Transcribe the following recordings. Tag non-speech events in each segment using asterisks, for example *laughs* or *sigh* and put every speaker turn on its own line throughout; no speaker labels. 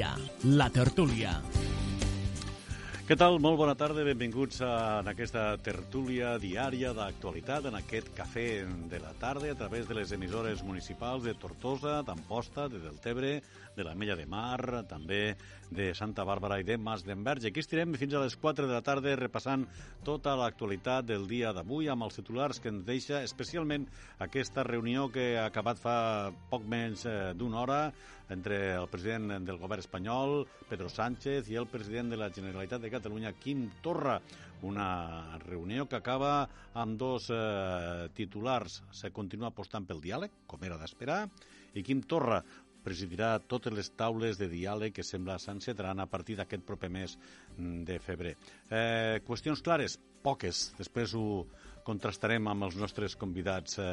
Dia, la tertúlia.
Què tal? Molt bona tarda, benvinguts a, en aquesta tertúlia diària d'actualitat, en aquest cafè de la tarda, a través de les emissores municipals de Tortosa, d'Amposta, de Deltebre, de la Mella de Mar, també de Santa Bàrbara i de Mas d'Enverge. Aquí estirem fins a les 4 de la tarda repassant tota l'actualitat del dia d'avui amb els titulars que ens deixa especialment aquesta reunió que ha acabat fa poc menys eh, d'una hora entre el president del govern espanyol, Pedro Sánchez, i el president de la Generalitat de Catalunya, Quim Torra. Una reunió que acaba amb dos eh, titulars. Se continua apostant pel diàleg, com era d'esperar, i Quim Torra presidirà totes les taules de diàleg que sembla s'encetran a partir d'aquest proper mes de febrer. Eh, qüestions clares? Poques. Després ho contrastarem amb els nostres convidats eh,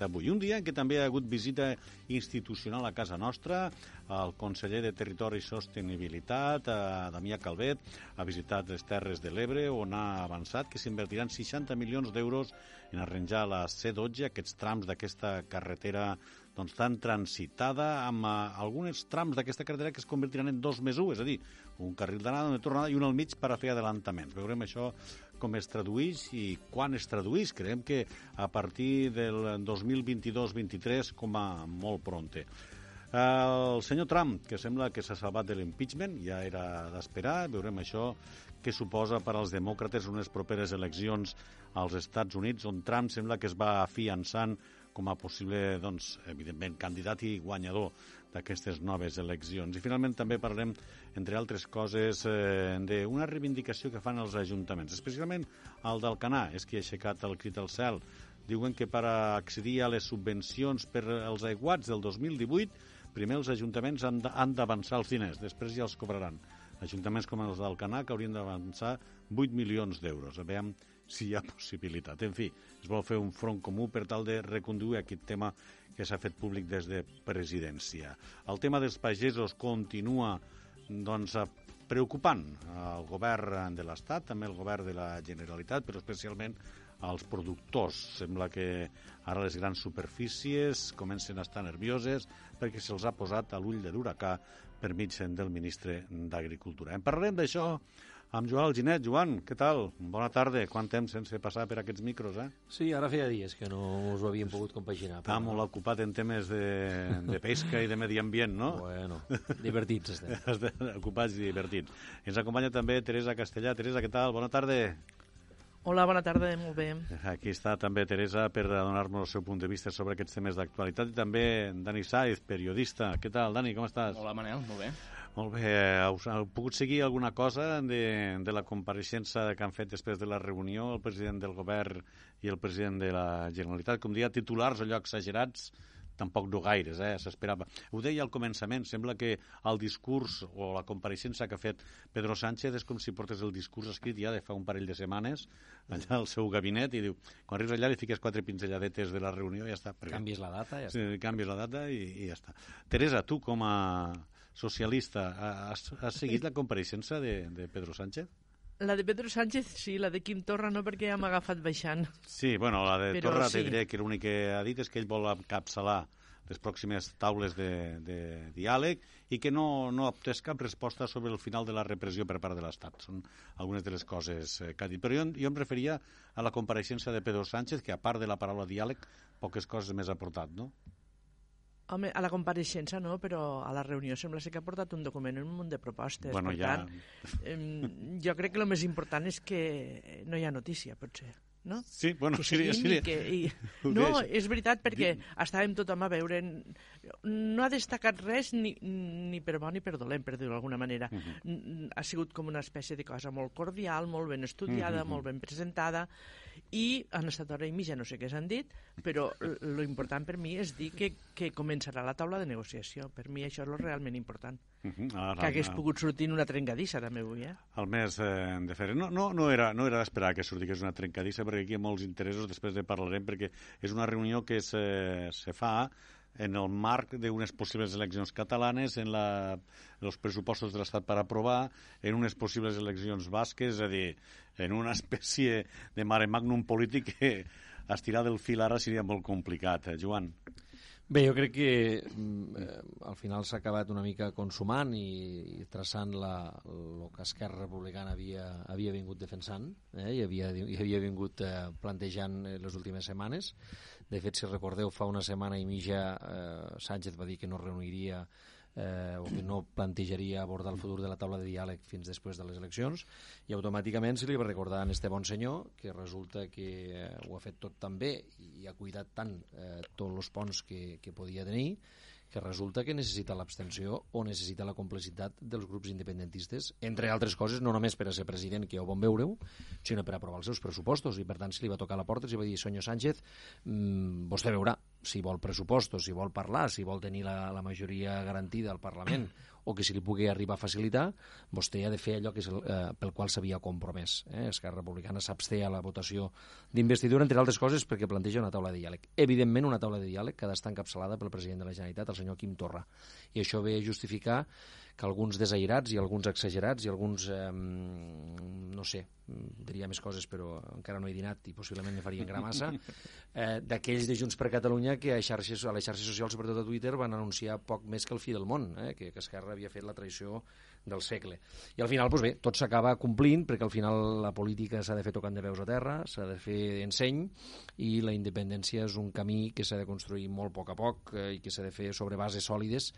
d'avui. Un dia què també ha hagut visita institucional a casa nostra, el conseller de Territori i Sostenibilitat, eh, Damià Calvet, ha visitat les Terres de l'Ebre, on ha avançat que s'invertiran 60 milions d'euros en arranjar la C12, aquests trams d'aquesta carretera doncs, tan transitada, amb uh, alguns trams d'aquesta carretera que es convertiran en dos més un, és a dir, un carril d'anada, una tornada i un al mig per a fer adelantaments. Veurem això com es tradueix i quan es tradueix. Creiem que a partir del 2022-23 com a molt pronte. El senyor Trump, que sembla que s'ha salvat de l'impeachment, ja era d'esperar, veurem això què suposa per als demòcrates unes properes eleccions als Estats Units, on Trump sembla que es va afiançant com a possible, doncs, evidentment, candidat i guanyador d'aquestes noves eleccions. I finalment també parlem, entre altres coses, eh, d'una reivindicació que fan els ajuntaments, especialment el d'Alcanar, és qui ha aixecat el crit al cel. Diuen que per accedir a les subvencions per als aiguats del 2018 primer els ajuntaments han d'avançar els diners, després ja els cobraran. Ajuntaments com els d'Alcanar que haurien d'avançar 8 milions d'euros. A veure si hi ha possibilitat. En fi, es vol fer un front comú per tal de reconduir aquest tema que s'ha fet públic des de presidència. El tema dels pagesos continua doncs, preocupant al govern de l'Estat, també el govern de la Generalitat, però especialment als productors. Sembla que ara les grans superfícies comencen a estar nervioses perquè se'ls ha posat a l'ull de l'huracà per mig del ministre d'Agricultura. En parlarem d'això amb Joan Alginet. Joan, què tal? Bona tarda. Quant temps sense passar per aquests micros, eh?
Sí, ara feia dies que no us ho havíem pogut compaginar.
Està molt ocupat en temes de, de pesca i de medi ambient, no?
Bueno, divertits *laughs* estem.
Ocupats i divertits. Ens acompanya també Teresa Castellà. Teresa, què tal? Bona tarda.
Hola, bona tarda, molt bé.
Aquí està també Teresa per donar-nos el seu punt de vista sobre aquests temes d'actualitat i també Dani Saiz, periodista. Què tal, Dani, com estàs?
Hola, Manel, molt bé.
Molt bé. Heu, heu pogut seguir alguna cosa de, de la compareixença que han fet després de la reunió el president del govern i el president de la Generalitat? Com dia, titulars allò exagerats, tampoc no gaires, eh? s'esperava. Ho deia al començament, sembla que el discurs o la compareixença que ha fet Pedro Sánchez és com si portés el discurs escrit ja de fa un parell de setmanes allà al seu gabinet i diu, quan arribes allà li fiques quatre pinzelladetes de la reunió i ja està.
Canvis la data i ja
està. Sí, canvis la data i, i ja està. Teresa, tu com a socialista, has, has seguit la compareixença de, de Pedro Sánchez?
La de Pedro Sánchez, sí, la de Quim Torra no, perquè ja m'ha agafat baixant.
Sí, bueno, la de Però Torra sí. te diré que l'únic que ha dit és que ell vol encapçalar les pròximes taules de, de diàleg i que no, no ha obtés cap resposta sobre el final de la repressió per part de l'Estat. Són algunes de les coses eh, que ha dit. Però jo, jo em referia a la compareixença de Pedro Sánchez, que a part de la paraula diàleg, poques coses més ha portat, no?
Home, a la compareixença no, però a la reunió sembla ser que ha portat un document, un munt de propostes.
Bueno,
per
ja...
tant, eh, jo crec que el més important és que no hi ha notícia, potser no?
Sí, bueno,
que
sí, sí.
I que, i... No, és veritat, perquè estàvem tothom a veure... No ha destacat res ni, ni per bo ni per dolent, per dir-ho d'alguna manera. Uh -huh. Ha sigut com una espècie de cosa molt cordial, molt ben estudiada, uh -huh. molt ben presentada, i han estat hora i mitja, no sé què s'han dit, però lo important per mi és dir que, que començarà la taula de negociació. Per mi això és lo realment important. Uh -huh. Ara, que hagués ara... pogut sortir en una trencadissa, també avui, eh?
El mes eh, de febrer. No, no, no era, no era d'esperar que sortís una trencadissa, perquè aquí hi ha molts interessos, després de parlarem, perquè és una reunió que se, se fa en el marc d'unes possibles eleccions catalanes, en la, els pressupostos de l'Estat per aprovar, en unes possibles eleccions basques, és a dir, en una *laughs* espècie de mare magnum polític que estirar del fil ara seria molt complicat. Eh, Joan?
Bé, jo crec que mm, eh, al final s'ha acabat una mica consumant i, i traçant la, el que Esquerra Republicana havia, havia vingut defensant eh, i, havia, i havia vingut eh, plantejant les últimes setmanes. De fet, si recordeu, fa una setmana i mitja eh, Sánchez va dir que no reuniria eh, o que no plantejaria abordar el futur de la taula de diàleg fins després de les eleccions i automàticament se li va recordar a este bon senyor que resulta que eh, ho ha fet tot tan bé i ha cuidat tant eh, tots els ponts que, que podia tenir que resulta que necessita l'abstenció o necessita la complicitat dels grups independentistes, entre altres coses, no només per a ser president, que ja ho bon veure-ho, sinó per aprovar els seus pressupostos. I, per tant, si li va tocar la porta, si va dir, senyor Sánchez, mmm, vostè veurà si vol pressupostos, si vol parlar, si vol tenir la, la majoria garantida al Parlament o que si li pugui arribar a facilitar, vostè ha de fer allò que és el, eh, pel qual s'havia compromès. Eh? Esquerra Republicana s'absté a la votació d'investidura, entre altres coses, perquè planteja una taula de diàleg. Evidentment, una taula de diàleg que ha d'estar encapçalada pel president de la Generalitat, el senyor Quim Torra. I això ve a justificar que alguns desairats i alguns exagerats i alguns, eh, no sé, diria més coses però encara no he dinat i possiblement me farien gramassa, *laughs* eh, d'aquells de Junts per Catalunya que a, xarxes, a les xarxes socials, sobretot a Twitter, van anunciar poc més que el fi del món, eh, que, que Esquerra havia fet la traïció del segle. I al final, doncs bé, tot s'acaba complint, perquè al final la política s'ha de fer tocant de veus a terra, s'ha de fer enseny, i la independència és un camí que s'ha de construir molt a poc a poc eh, i que s'ha de fer sobre bases sòlides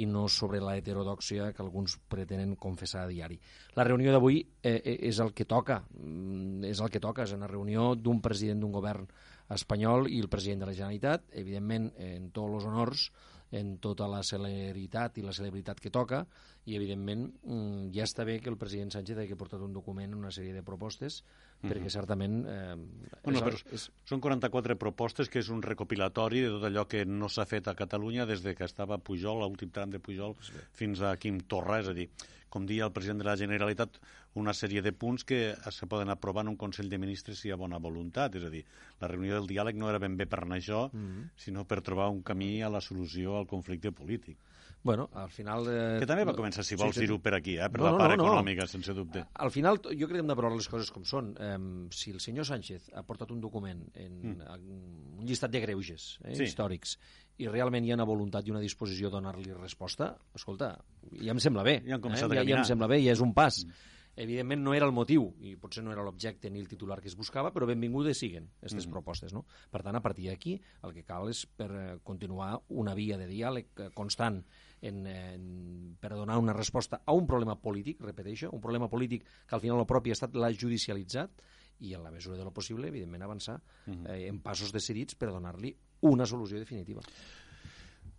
i no sobre la heterodòxia que alguns pretenen confessar a diari. La reunió d'avui eh, eh és el que toca, mm, és el que toca, és una reunió d'un president d'un govern espanyol i el president de la Generalitat, evidentment en tots els honors en tota la celeritat i la celebritat que toca i evidentment mm, ja està bé que el president Sánchez hagi portat un document una sèrie de propostes mm -hmm. perquè certament eh,
bueno, és, però és... són 44 propostes que és un recopilatori de tot allò que no s'ha fet a Catalunya des de que estava Pujol, l'últim tram de Pujol sí. fins a Quim Torra, és a dir com dia el president de la Generalitat, una sèrie de punts que se poden aprovar en un Consell de Ministres si hi ha bona voluntat. És a dir, la reunió del diàleg no era ben bé per anar això, mm -hmm. sinó per trobar un camí a la solució al conflicte polític.
Bueno, al final...
Eh, que també va començar, si vols sí, dir-ho per aquí, eh, per no, la part no, no, econòmica, sense dubte.
Al final, jo crec que hem de parlar les coses com són. Eh, si el senyor Sánchez ha portat un document en, mm. en un llistat de greuges eh, sí. històrics i realment hi ha una voluntat i una disposició a donar-li resposta, escolta, ja em sembla bé.
Ja han començat
eh?
a
ja, ja em sembla bé, ja és un pas. Mm. Evidentment no era el motiu, i potser no era l'objecte ni el titular que es buscava, però benvingudes siguen aquestes mm. propostes. No? Per tant, a partir d'aquí, el que cal és per eh, continuar una via de diàleg eh, constant en, en, per donar una resposta a un problema polític, repeteixo, un problema polític que al final el propi estat l'ha judicialitzat i en la mesura de lo possible, evidentment, avançar mm -hmm. eh, en passos decidits per donar-li una solució definitiva.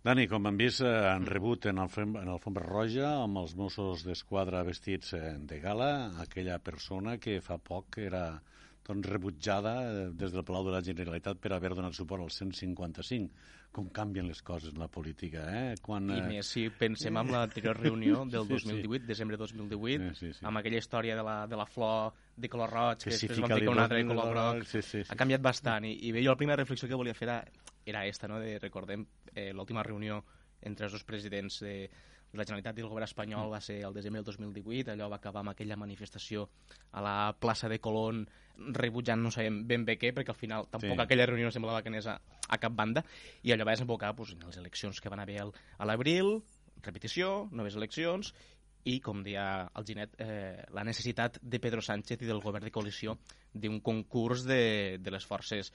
Dani, com hem vist, eh, han rebut en el, en el Fombra Roja amb els Mossos d'Esquadra vestits eh, de gala aquella persona que fa poc era doncs, rebutjada eh, des del Palau de la Generalitat per haver donat suport al 155. Com canvien les coses en la política, eh?
Quan, I més si pensem en l'anterior *laughs* reunió del 2018, sí, sí. desembre 2018, sí, sí, sí. amb aquella història de la, de la flor de color roig, que, que després van ficar una altra de color groc, sí, sí, sí. ha canviat bastant. I, i bé, jo la primera reflexió que volia fer era, era esta, no? de, recordem eh, l'última reunió entre els dos presidents de, de la Generalitat i el govern espanyol va ser el desembre del 2018, allò va acabar amb aquella manifestació a la plaça de Colón rebutjant no sabem ben bé què, perquè al final tampoc sí. aquella reunió semblava que anés a, a cap banda, i allò va desembocar pues, en les eleccions que van haver a l'abril, repetició, noves eleccions, i, com deia el Ginet, eh, la necessitat de Pedro Sánchez i del govern de coalició d'un concurs de, de les forces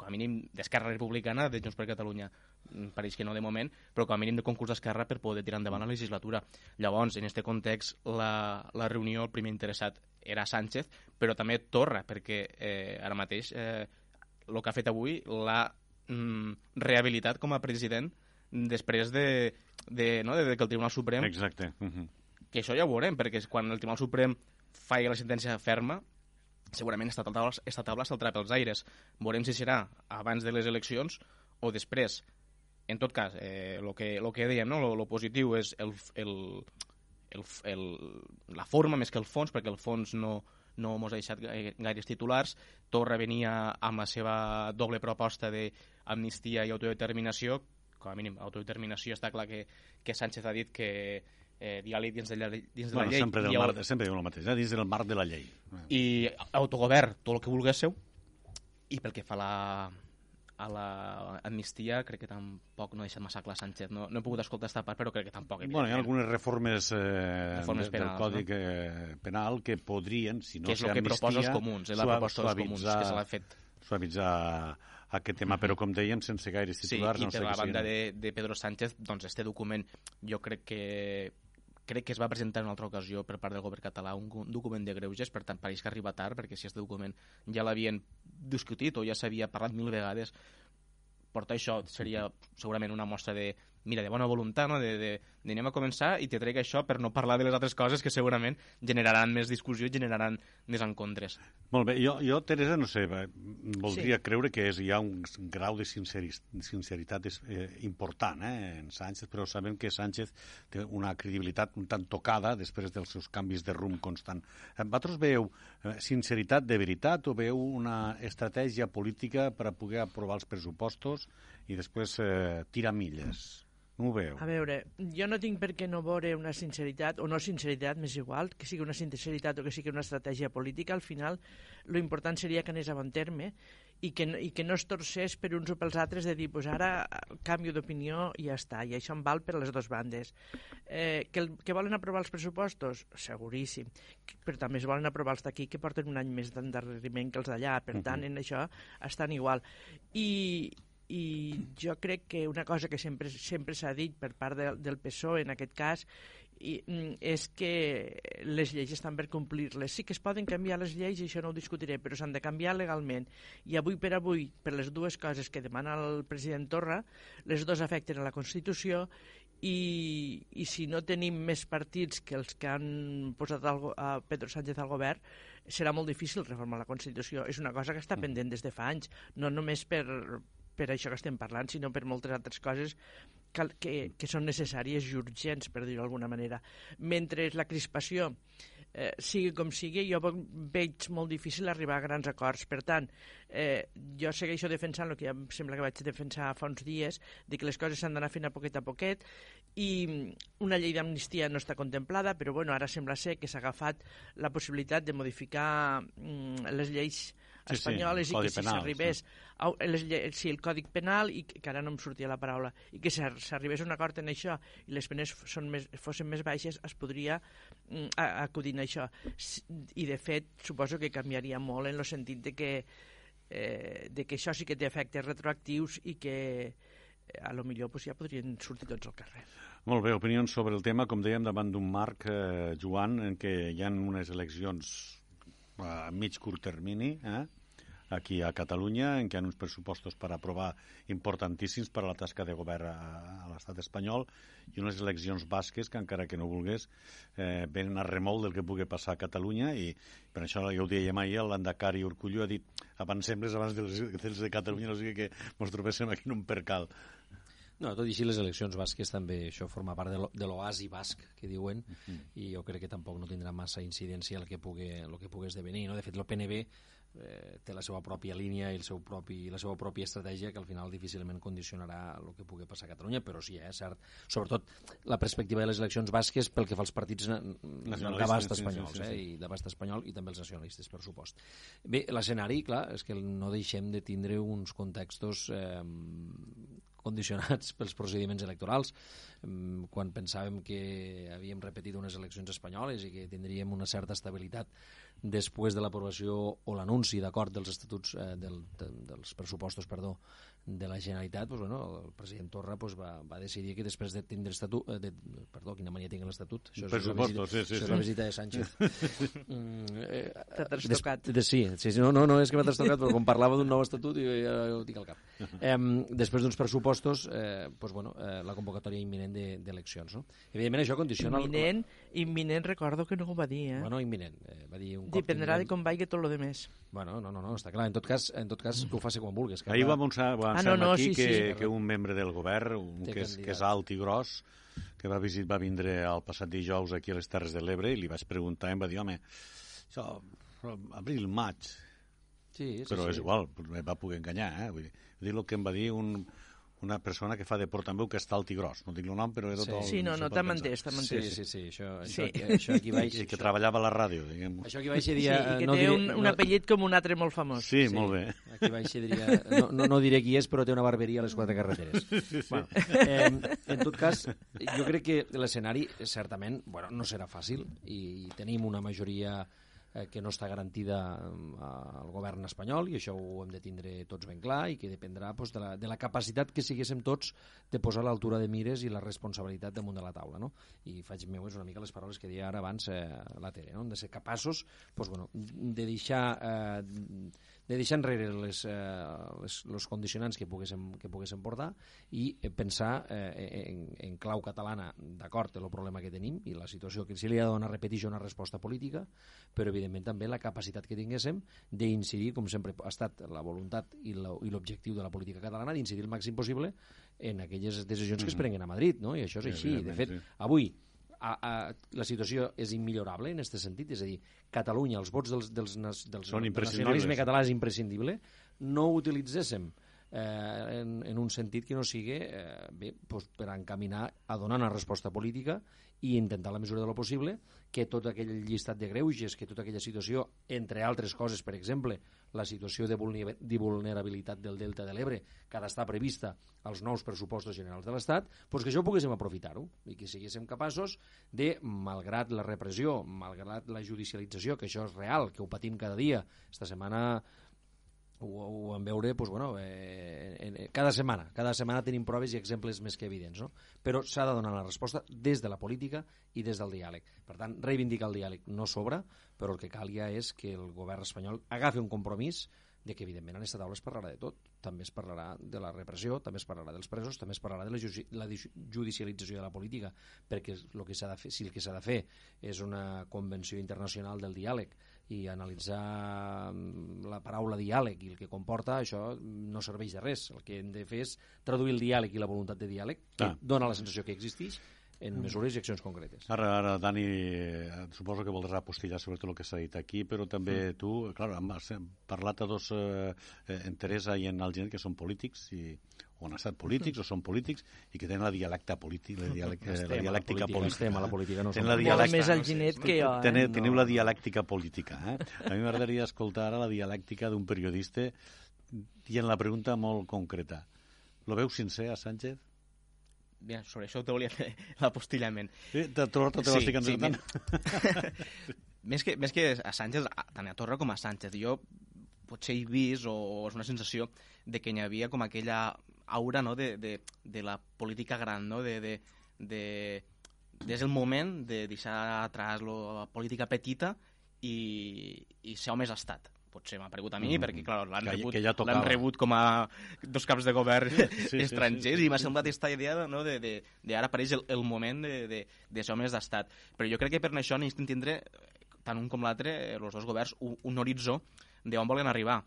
com a mínim d'Esquerra Republicana, de Junts per Catalunya pareix que no de moment, però com a mínim de concurs d'Esquerra per poder tirar endavant la legislatura. Llavors, en aquest context, la, la reunió, el primer interessat era Sánchez, però també Torra, perquè eh, ara mateix eh, el que ha fet avui l'ha mm, rehabilitat com a president després de, de, no, de que el Tribunal Suprem
Exacte. Uh -huh
que això ja ho veurem, perquè quan el Tribunal Suprem faci la sentència ferma, segurament esta taula, esta taula saltarà pels aires. Veurem si serà abans de les eleccions o després. En tot cas, eh, lo, que, lo que dèiem, no? lo, lo positiu és el, el, el, el, la forma més que el fons, perquè el fons no, no mos ha deixat gaires titulars. Torra venia amb la seva doble proposta d'amnistia i autodeterminació. Com a mínim, autodeterminació està clar que, que Sánchez ha dit que, eh, diàleg dins de, la, dins de bueno, la llei.
Sempre, del mar, sempre diu el mateix, eh? dins del marc de la llei.
I autogovern, tot el que vulguéssiu, i pel que fa a la, a l'amnistia crec que tampoc no ha deixat massa clar Sánchez. No, no he pogut escoltar aquesta part, però crec que tampoc.
Bueno, hi ha algunes reformes, eh, reformes penals, del Codi no? Penal que podrien, si no
que és el que proposa els comuns, eh, la proposta dels comuns, que se l'ha fet.
Suavitzar aquest tema, però com dèiem, sense gaires titulars.
Sí, i
no
per la banda de, de Pedro Sánchez, doncs este document jo crec que crec que es va presentar en una altra ocasió per part del govern català un, document de greuges, per tant pareix que arriba tard, perquè si aquest document ja l'havien discutit o ja s'havia parlat mil vegades, portar això seria segurament una mostra de, mira, de bona voluntat, no? de, de, de anem a començar i te trec això per no parlar de les altres coses que segurament generaran més discussió i generaran desencontres.
Molt bé, jo, jo Teresa, no sé, voldria sí. creure que és, hi ha un grau de sinceritat eh, important eh, en Sánchez, però sabem que Sánchez té una credibilitat un tant tocada després dels seus canvis de rumb constant. Eh, vosaltres veu eh, sinceritat de veritat o veu una estratègia política per a poder aprovar els pressupostos i després eh, tirar milles? Com ho veu?
A veure, jo no tinc per què no veure una sinceritat, o no sinceritat, més igual, que sigui una sinceritat o que sigui una estratègia política, al final lo important seria que anés a bon terme i que, i que no es torcés per uns o pels altres de dir, pues ara canvio d'opinió i ja està, i això em val per les dues bandes. Eh, que, el, que volen aprovar els pressupostos? Seguríssim. Però també es volen aprovar els d'aquí, que porten un any més d'endarreriment que els d'allà, per tant, en això estan igual. I, i jo crec que una cosa que sempre sempre s'ha dit per part de, del PSOE en aquest cas i, mm, és que les lleis estan per complir-les. Sí que es poden canviar les lleis, i això no ho discutiré, però s'han de canviar legalment. I avui per avui, per les dues coses que demana el president Torra, les dues afecten a la Constitució i, i si no tenim més partits que els que han posat el, a Pedro Sánchez al govern, serà molt difícil reformar la Constitució. És una cosa que està mm. pendent des de fa anys, no només per, per això que estem parlant, sinó per moltes altres coses que, que, que són necessàries i urgents, per dir-ho d'alguna manera. Mentre la crispació eh, sigui com sigui, jo veig molt difícil arribar a grans acords. Per tant, eh, jo segueixo defensant el que ja em sembla que vaig defensar fa uns dies, de que les coses s'han d'anar fent a poquet a poquet, i una llei d'amnistia no està contemplada, però bueno, ara sembla ser que s'ha agafat la possibilitat de modificar mm, les lleis sí, espanyoles sí, i que si s'arribés sí. sí, el Còdic Penal i que, ara no em sortia la paraula i que s'arribés un acord en això i les penes són més, fossin més baixes es podria mm, acudir a això i de fet suposo que canviaria molt en el sentit de que eh, de que això sí que té efectes retroactius i que eh, a lo millor pues, ja podrien sortir tots al carrer.
Molt bé, opinions sobre el tema, com dèiem, davant d'un marc, eh, Joan, en què hi ha unes eleccions a mig curt termini, eh? aquí a Catalunya, en què hi ha uns pressupostos per aprovar importantíssims per a la tasca de govern a, a l'estat espanyol i unes eleccions basques que, encara que no vulgués, eh, venen a remol del que pugui passar a Catalunya i per això ja ho dèiem ahir, l'Andacari Urcullo ha dit avancem les abans dels, dels de Catalunya, no sigui que ens trobéssim aquí en un percal.
No, tot i així les eleccions basques també això forma part de l'oasi basc que diuen uh -huh. i jo crec que tampoc no tindrà massa incidència el que pugui, el que pugui esdevenir. No? De fet, el PNB eh, té la seva pròpia línia i el seu propi, la seva pròpia estratègia que al final difícilment condicionarà el que pugui passar a Catalunya, però sí, eh, cert. Sobretot la perspectiva de les eleccions basques pel que fa als partits d'abast espanyols, sí, sí, sí, sí. eh, i d'abast espanyol i també els nacionalistes, per supost. Bé, l'escenari, clar, és que no deixem de tindre uns contextos eh, condicionats *laughs* pels procediments electorals. Quan pensàvem que havíem repetit unes eleccions espanyoles i que tindríem una certa estabilitat després de l'aprovació o l'anunci d'acord dels estatuts eh, del, de, dels pressupostos perdó, de la Generalitat, pues, bueno, el president Torra pues, va, va decidir que després de tindre estatut, eh, de, perdó, quina mania tinc l'Estatut,
això, és la, visita, sí, sí,
això
sí.
la visita de Sánchez. *laughs*
mm, eh, T'ha trastocat.
De, sí, sí, sí, no, no, no és que m'ha trastocat, però com parlava d'un nou estatut i ja ho tinc al cap. *laughs* Eh, després d'uns pressupostos, eh, pues, bueno, eh, la convocatòria imminent d'eleccions. De, no? Evidentment això condiciona...
Imminent, el... imminent recordo que no ho va dir, eh?
Bueno, imminent. Eh, va dir un
cop Dependrà de com vagi tot lo demés.
Bueno, no, no, no, està clar. En tot cas, en tot cas que ho faci quan vulguis.
Ahir va anunciar, va ah, no, no, aquí sí, que, sí. que un membre del govern, un que és, que és alt i gros, que va, visit, va vindre el passat dijous aquí a les Terres de l'Ebre i li vaig preguntar i em va dir, home, això, abril, maig... Sí, sí, Però sí. és igual, va poder enganyar, eh? Vull dir el que em va dir un, una persona que fa de portaveu que està al Tigrós. No dic el nom, però era
sí.
tot...
Sí, no, no, t'ha entès, t'ha entès.
Sí, sí, sí, això, això, sí. això aquí baix... *laughs*
I que treballava a la ràdio, diguem.
Això aquí baix diria...
Sí, i que no té diré, un, un no... apellit com un altre molt famós.
Sí, sí, molt bé.
Aquí baix diria... No, no, no diré qui és, però té una barberia a les quatre carreteres. Sí, sí. Bueno, eh, en tot cas, jo crec que l'escenari, certament, bueno, no serà fàcil, i tenim una majoria eh, que no està garantida eh, al govern espanyol i això ho hem de tindre tots ben clar i que dependrà pues, de, la, de la capacitat que siguéssim tots de posar l'altura de mires i la responsabilitat damunt de la taula. No? I faig és una mica les paraules que deia ara abans eh, la Tere, no? de ser capaços pues, bueno, de deixar eh, de deixar enrere les, eh, les, els condicionants que poguéssim, que poguéssim portar i pensar eh, en, en clau catalana, d'acord, el problema que tenim i la situació que si li ha de donar, repeteixo, una resposta política, però evidentment també la capacitat que tinguéssim d'incidir, com sempre ha estat la voluntat i l'objectiu de la política catalana, d'incidir el màxim possible en aquelles decisions que es mm-hmm. prenguen a Madrid, no? i això és així. De fet, avui a, a, la situació és immillorable en aquest sentit, és a dir, Catalunya, els vots dels, dels, dels, dels del nacionalisme català és imprescindible, no utilitzéssim eh, en, en un sentit que no sigui eh, bé, doncs per encaminar a donar una resposta política i intentar la mesura de lo possible que tot aquell llistat de greuges, que tota aquella situació, entre altres coses, per exemple, la situació de vulnerabilitat del Delta de l'Ebre, que ha d'estar prevista als nous pressupostos generals de l'Estat, doncs que això poguéssim aprofitar-ho i que siguéssim capaços de, malgrat la repressió, malgrat la judicialització, que això és real, que ho patim cada dia, esta setmana ho, ho vam veure doncs, bueno, eh, en, en, cada setmana. Cada setmana tenim proves i exemples més que evidents. No? Però s'ha de donar la resposta des de la política i des del diàleg. Per tant, reivindicar el diàleg no sobra, però el que calia és que el govern espanyol agafi un compromís de que, evidentment, en aquesta taula es parlarà de tot. També es parlarà de la repressió, també es parlarà dels presos, també es parlarà de la, ju la judicialització de la política, perquè el que de fer, si el que s'ha de fer és una convenció internacional del diàleg i analitzar mm, la paraula diàleg i el que comporta, això no serveix de res. El que hem de fer és traduir el diàleg i la voluntat de diàleg, que ah. dona la sensació que existeix, en mm. mesures i accions concretes.
Ara, ara Dani, eh, suposo que voldràs apostillar sobre tot el que s'ha dit aquí, però també mm. tu, clar, hem parlat a dos, eh, en Teresa i en el gent que són polítics i o han estat polítics o són polítics i que tenen la dialecta política, la, dialec la dialèctica política.
Estem a la política, no
som la dialèctica, més el Ginet que jo.
Eh? Teniu, teniu no. la dialèctica política. Eh? A mi m'agradaria escoltar ara la dialèctica d'un periodista i en la pregunta molt concreta. Lo veus sincer a Sánchez?
Bé, sobre això te volia fer l'apostillament.
Sí, te trobo te sí, sí, *laughs*
més, que, més que a Sánchez, tant a Torra com a Sánchez, jo potser he vist, o és una sensació, de que hi havia com aquella aura no, de, de, de la política gran, no? de, de, de, és el moment de deixar atrás la política petita i, i ser més estat potser m'ha pregut a mi, mm. perquè clar, l'han rebut, ja l'han rebut com a dos caps de govern sí, estrangers sí, sí, sí. i m'ha semblat aquesta idea no, de, de, de ara apareix el, el moment de, de, de ser homes d'estat. Però jo crec que per això necessitem tindre, tant un com l'altre, els dos governs, un, un horitzó d'on volen arribar.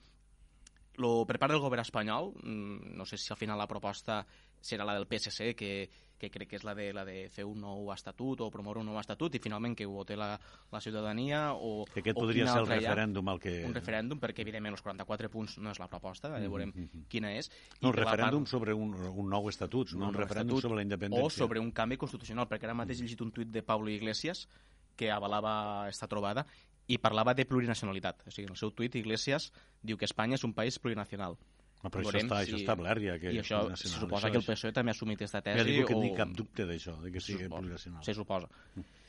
Lo, per part del govern espanyol, mm, no sé si al final la proposta serà la del PSC, que, que crec que és la de, la de fer un nou estatut o promoure un nou estatut i finalment que ho vote la, la ciutadania o...
Que aquest o podria ser el referèndum el que...
Un referèndum, perquè evidentment els 44 punts no és la proposta, mm -hmm. veurem mm -hmm. quina és.
No, un referèndum part... sobre un, un nou estatut, no un, un referèndum sobre la independència.
O sobre un canvi constitucional, perquè ara mateix he llegit un tuit de Pablo Iglesias que avalava esta trobada i parlava de plurinacionalitat. O sigui, en el seu tuit, Iglesias diu que Espanya és un país plurinacional.
No, però Veurem això està, si... això està establert ja. Que
I això, se suposa això que el PSOE és... també ha assumit aquesta tesi.
Ja dic que o... tinc cap dubte d'això, de que sigui plurinacional.
Se suposa. Mm.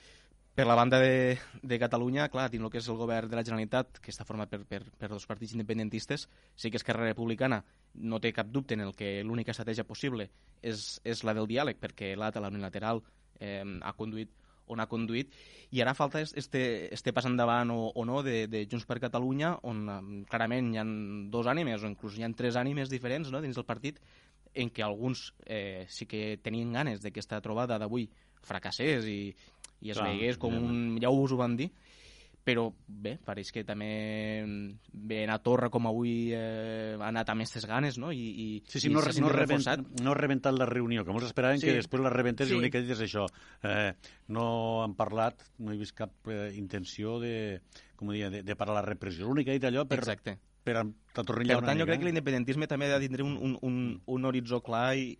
Per la banda de, de Catalunya, clar, dins el que és el govern de la Generalitat, que està format per, per, per dos partits independentistes, sí que Esquerra Republicana no té cap dubte en el que l'única estratègia possible és, és la del diàleg, perquè l'altra, la unilateral, eh, ha conduït on ha conduït, i ara falta este, este pas endavant o, o no de, de Junts per Catalunya, on um, clarament hi ha dos ànimes, o inclús hi ha tres ànimes diferents no, dins del partit, en què alguns eh, sí que tenien ganes de que aquesta trobada d'avui fracassés i, i es Clar, veigués com un... Ja us ho van dir, però bé, pareix que també bé a Torra com avui eh, ha anat amb aquestes ganes no? I, i,
sí, sí, i no, no, revent, no ha rebentat la reunió, que ens esperàvem sí. que després la rebentés sí. i l'únic que dit és això eh, no han parlat, no he vist cap eh, intenció de, com dia, de, de parar la repressió l'únic que ha dit allò per,
Exacte
per atornillar
per tant, jo crec que l'independentisme també ha de tindre un, un, un, un horitzó clar i,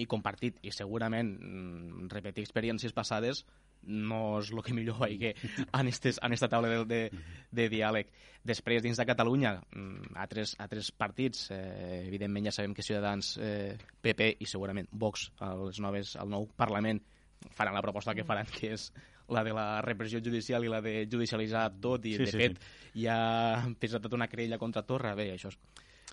i compartit, i segurament mm, repetir experiències passades no és el que millor veig en, estes, en esta taula de, de, de diàleg. Després, dins de Catalunya, mm, altres, altres partits, eh, evidentment ja sabem que Ciutadans, eh, PP i segurament Vox, els noves, el nou Parlament, faran la proposta que faran, que és la de la repressió judicial i la de judicialitzar tot, i sí, de sí, fet sí. ja han presentat una querella contra Torra, bé, això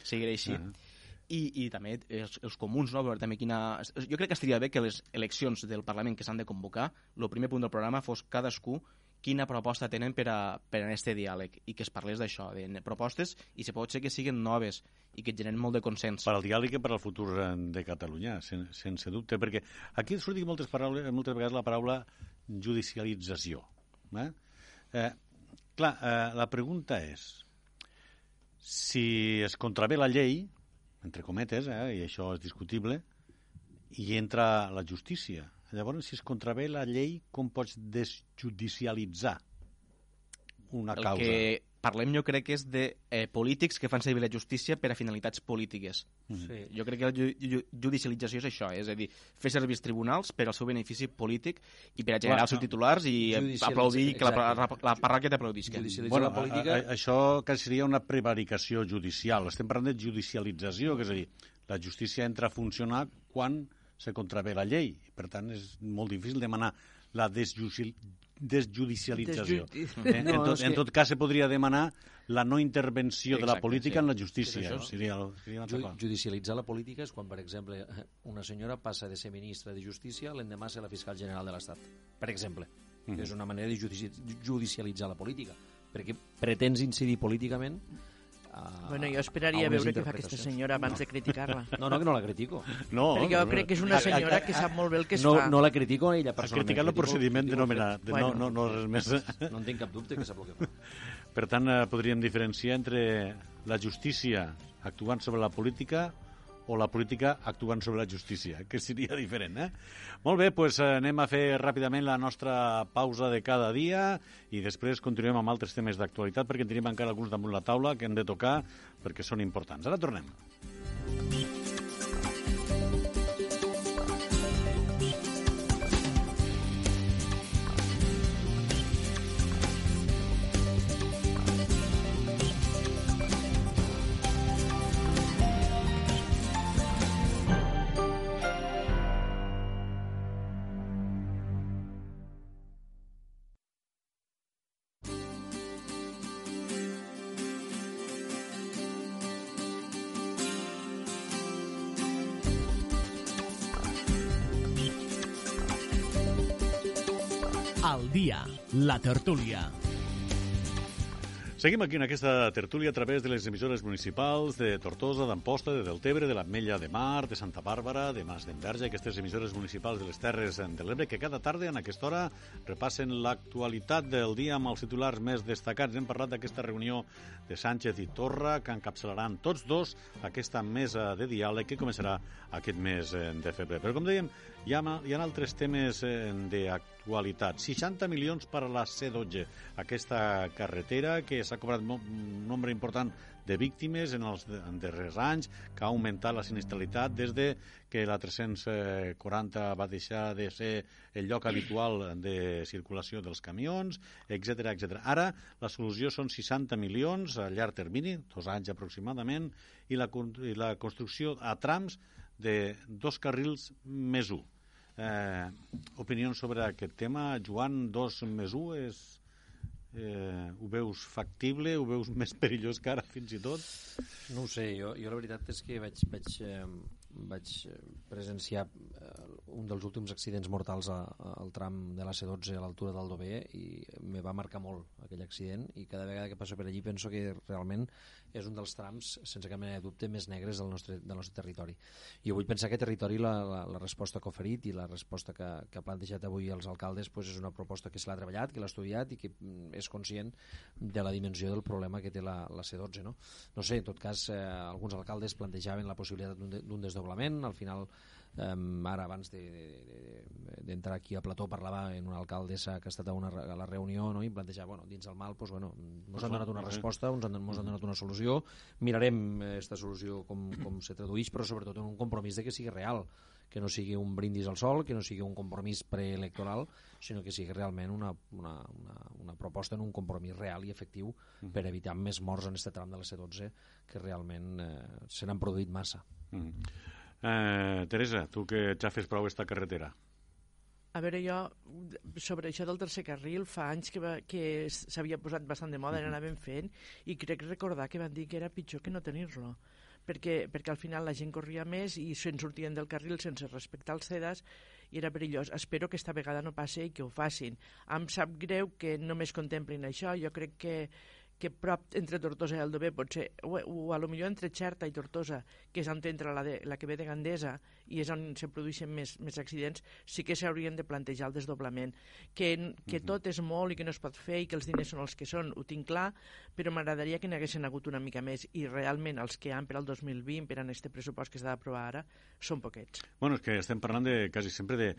seguirà així. Uh -huh i, i també els, els comuns, no? també quina... Jo crec que estaria bé que les eleccions del Parlament que s'han de convocar, el primer punt del programa fos cadascú quina proposta tenen per a, per a aquest diàleg i que es parlés d'això, de propostes i se pot ser que siguin noves i que generen molt de consens.
Per al diàleg i per al futur de Catalunya, sen, sense dubte, perquè aquí surt moltes, paraules, moltes vegades la paraula judicialització. Eh? Eh, clar, eh, la pregunta és si es contravé la llei, entre cometes, eh, i això és discutible, i entra la justícia. Llavors, si es contravé la llei, com pots desjudicialitzar una
el
causa?
El que parlem jo crec que és de eh, polítics que fan servir la justícia per a finalitats polítiques. Mm -hmm. sí. Jo crec que la ju ju judicialització és això, eh? és a dir, fer servir els tribunals per al seu benefici polític i per a generar Clar, els seus titulars i aplaudir que la, la, la parròquia t'aplaudisca.
Bueno, la política... a, a, això que seria una prevaricació judicial. Estem parlant de judicialització, que és a dir, la justícia entra a funcionar quan se contravé la llei. Per tant, és molt difícil demanar la desjudicialització. Desju... Eh? *laughs* No, en, tot, en tot cas, se podria demanar la no intervenció Exacte, de la política sí. en la justícia. Sí, seria, seria
Ju judicialitzar la política és quan, per exemple, una senyora passa de ser ministra de Justícia l'endemà ser la fiscal general de l'Estat, per exemple. Mm -hmm. És una manera de judicialitzar la política, perquè pretens incidir políticament
a, bueno, jo esperaria a veure què fa aquesta senyora abans no. de criticar-la.
No, no, que no la critico.
No, Perquè jo no, crec que és una senyora que sap molt bé el que es
no,
fa.
No la critico ella
personalment. Ha criticat el procediment de nomenar, de bueno. no, no, no res més.
No en tinc cap dubte que sap el que fa.
Per tant, eh, podríem diferenciar entre la justícia actuant sobre la política o la política actuant sobre la justícia, que seria *laughs* diferent, eh? Molt bé, doncs anem a fer ràpidament la nostra pausa de cada dia i després continuem amb altres temes d'actualitat perquè en tenim encara alguns damunt la taula que hem de tocar perquè són importants. Ara tornem.
La tertúlia.
Seguim aquí en aquesta tertúlia a través de les emissores municipals de Tortosa, d'Amposta, de Deltebre, de l'Ametlla de Mar, de Santa Bàrbara, de Mas d'Enverge, aquestes emissores municipals de les Terres de l'Ebre, que cada tarda en aquesta hora repassen l'actualitat del dia amb els titulars més destacats. Hem parlat d'aquesta reunió de Sánchez i Torra, que encapçalaran tots dos aquesta mesa de diàleg que començarà aquest mes eh, de febrer. Però, com dèiem, hi ha, hi ha altres temes eh, d'actualitat. 60 milions per a la C12, aquesta carretera que s'ha cobrat un nombre important de víctimes en els darrers anys, que ha augmentat la sinistralitat des de que la 340 va deixar de ser el lloc habitual de circulació dels camions, etc etc. Ara la solució són 60 milions a llarg termini, dos anys aproximadament, i la, i la construcció a trams de dos carrils més un. Eh, opinions sobre aquest tema, Joan, dos més un és Eh, ho veus factible? Ho veus més perillós que ara, fins i tot?
No ho sé, jo, jo la veritat és que vaig, vaig, eh, vaig presenciar eh, un dels últims accidents mortals a, a, al tram de la C12 a l'altura del Dover i me va marcar molt aquell accident i cada vegada que passo per allí penso que realment és un dels trams, sense cap mena de dubte, més negres del nostre, del nostre territori. I vull pensar que territori la, la, la resposta que ha oferit i la resposta que, que ha plantejat avui els alcaldes pues, és una proposta que se l'ha treballat, que l'ha estudiat i que mm, és conscient de la dimensió del problema que té la, la C12. No? no sé, en tot cas, eh, alguns alcaldes plantejaven la possibilitat d'un desdoblament, al final Um, ara, abans d'entrar de, aquí a Plató, parlava en una alcaldessa que ha estat a, una, a la reunió no? i plantejava, bueno, dins el mal, pues, bueno, ens han donat una resposta, ens han, ens han donat una solució, mirarem aquesta solució com, com se tradueix, però sobretot en un compromís de que sigui real, que no sigui un brindis al sol, que no sigui un compromís preelectoral, sinó que sigui realment una, una, una, una proposta en un compromís real i efectiu per evitar més morts en aquest tram de la C12 que realment eh, se n'han produït massa. Mm -hmm.
Eh, Teresa, tu que ja fes prou esta carretera.
A veure, jo, sobre això del tercer carril, fa anys que, va, que s'havia posat bastant de moda, uh -huh. n'anàvem fent, i crec recordar que van dir que era pitjor que no tenir-lo, perquè, perquè al final la gent corria més i se'n sortien del carril sense respectar els CEDAS i era perillós. Espero que esta vegada no passi i que ho facin. Em sap greu que només contemplin això, jo crec que que prop entre Tortosa i Aldover pot ser, o, o a lo millor entre Xerta i Tortosa, que és on entra la, de, la que ve de Gandesa i és on se produeixen més, més accidents, sí que s'haurien de plantejar el desdoblament. Que, que tot és molt i que no es pot fer i que els diners són els que són, ho tinc clar, però m'agradaria que n'haguessin hagut una mica més i realment els que han per al 2020, per a aquest pressupost que s'ha d'aprovar ara, són poquets.
Bueno, és que estem parlant de, quasi sempre de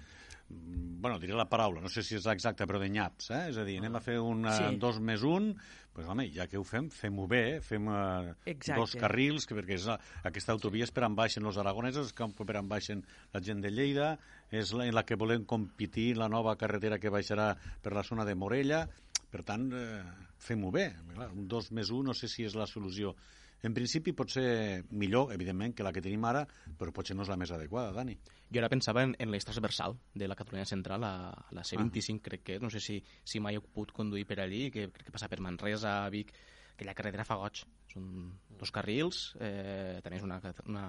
Mm, bueno, diré la paraula, no sé si és exacta, però de nyaps, eh? És a dir, anem a fer un sí. dos més un, pues, home, ja que ho fem, fem-ho bé, fem uh, dos carrils, que perquè és aquesta autovia és per on baixen els aragonesos, és per on baixen la gent de Lleida, és la, en la que volem competir la nova carretera que baixarà per la zona de Morella, per tant, eh, fem-ho bé. Clar, un dos més un no sé si és la solució en principi pot ser millor, evidentment, que la que tenim ara, però potser no és la més adequada, Dani.
Jo ara pensava en, en l'eix transversal de la Catalunya Central, a, a la C25, ah. crec que no sé si, si mai he pogut conduir per allí, que crec que passa per Manresa, Vic, aquella carretera fa goig. Són dos carrils, eh, tenéis una, una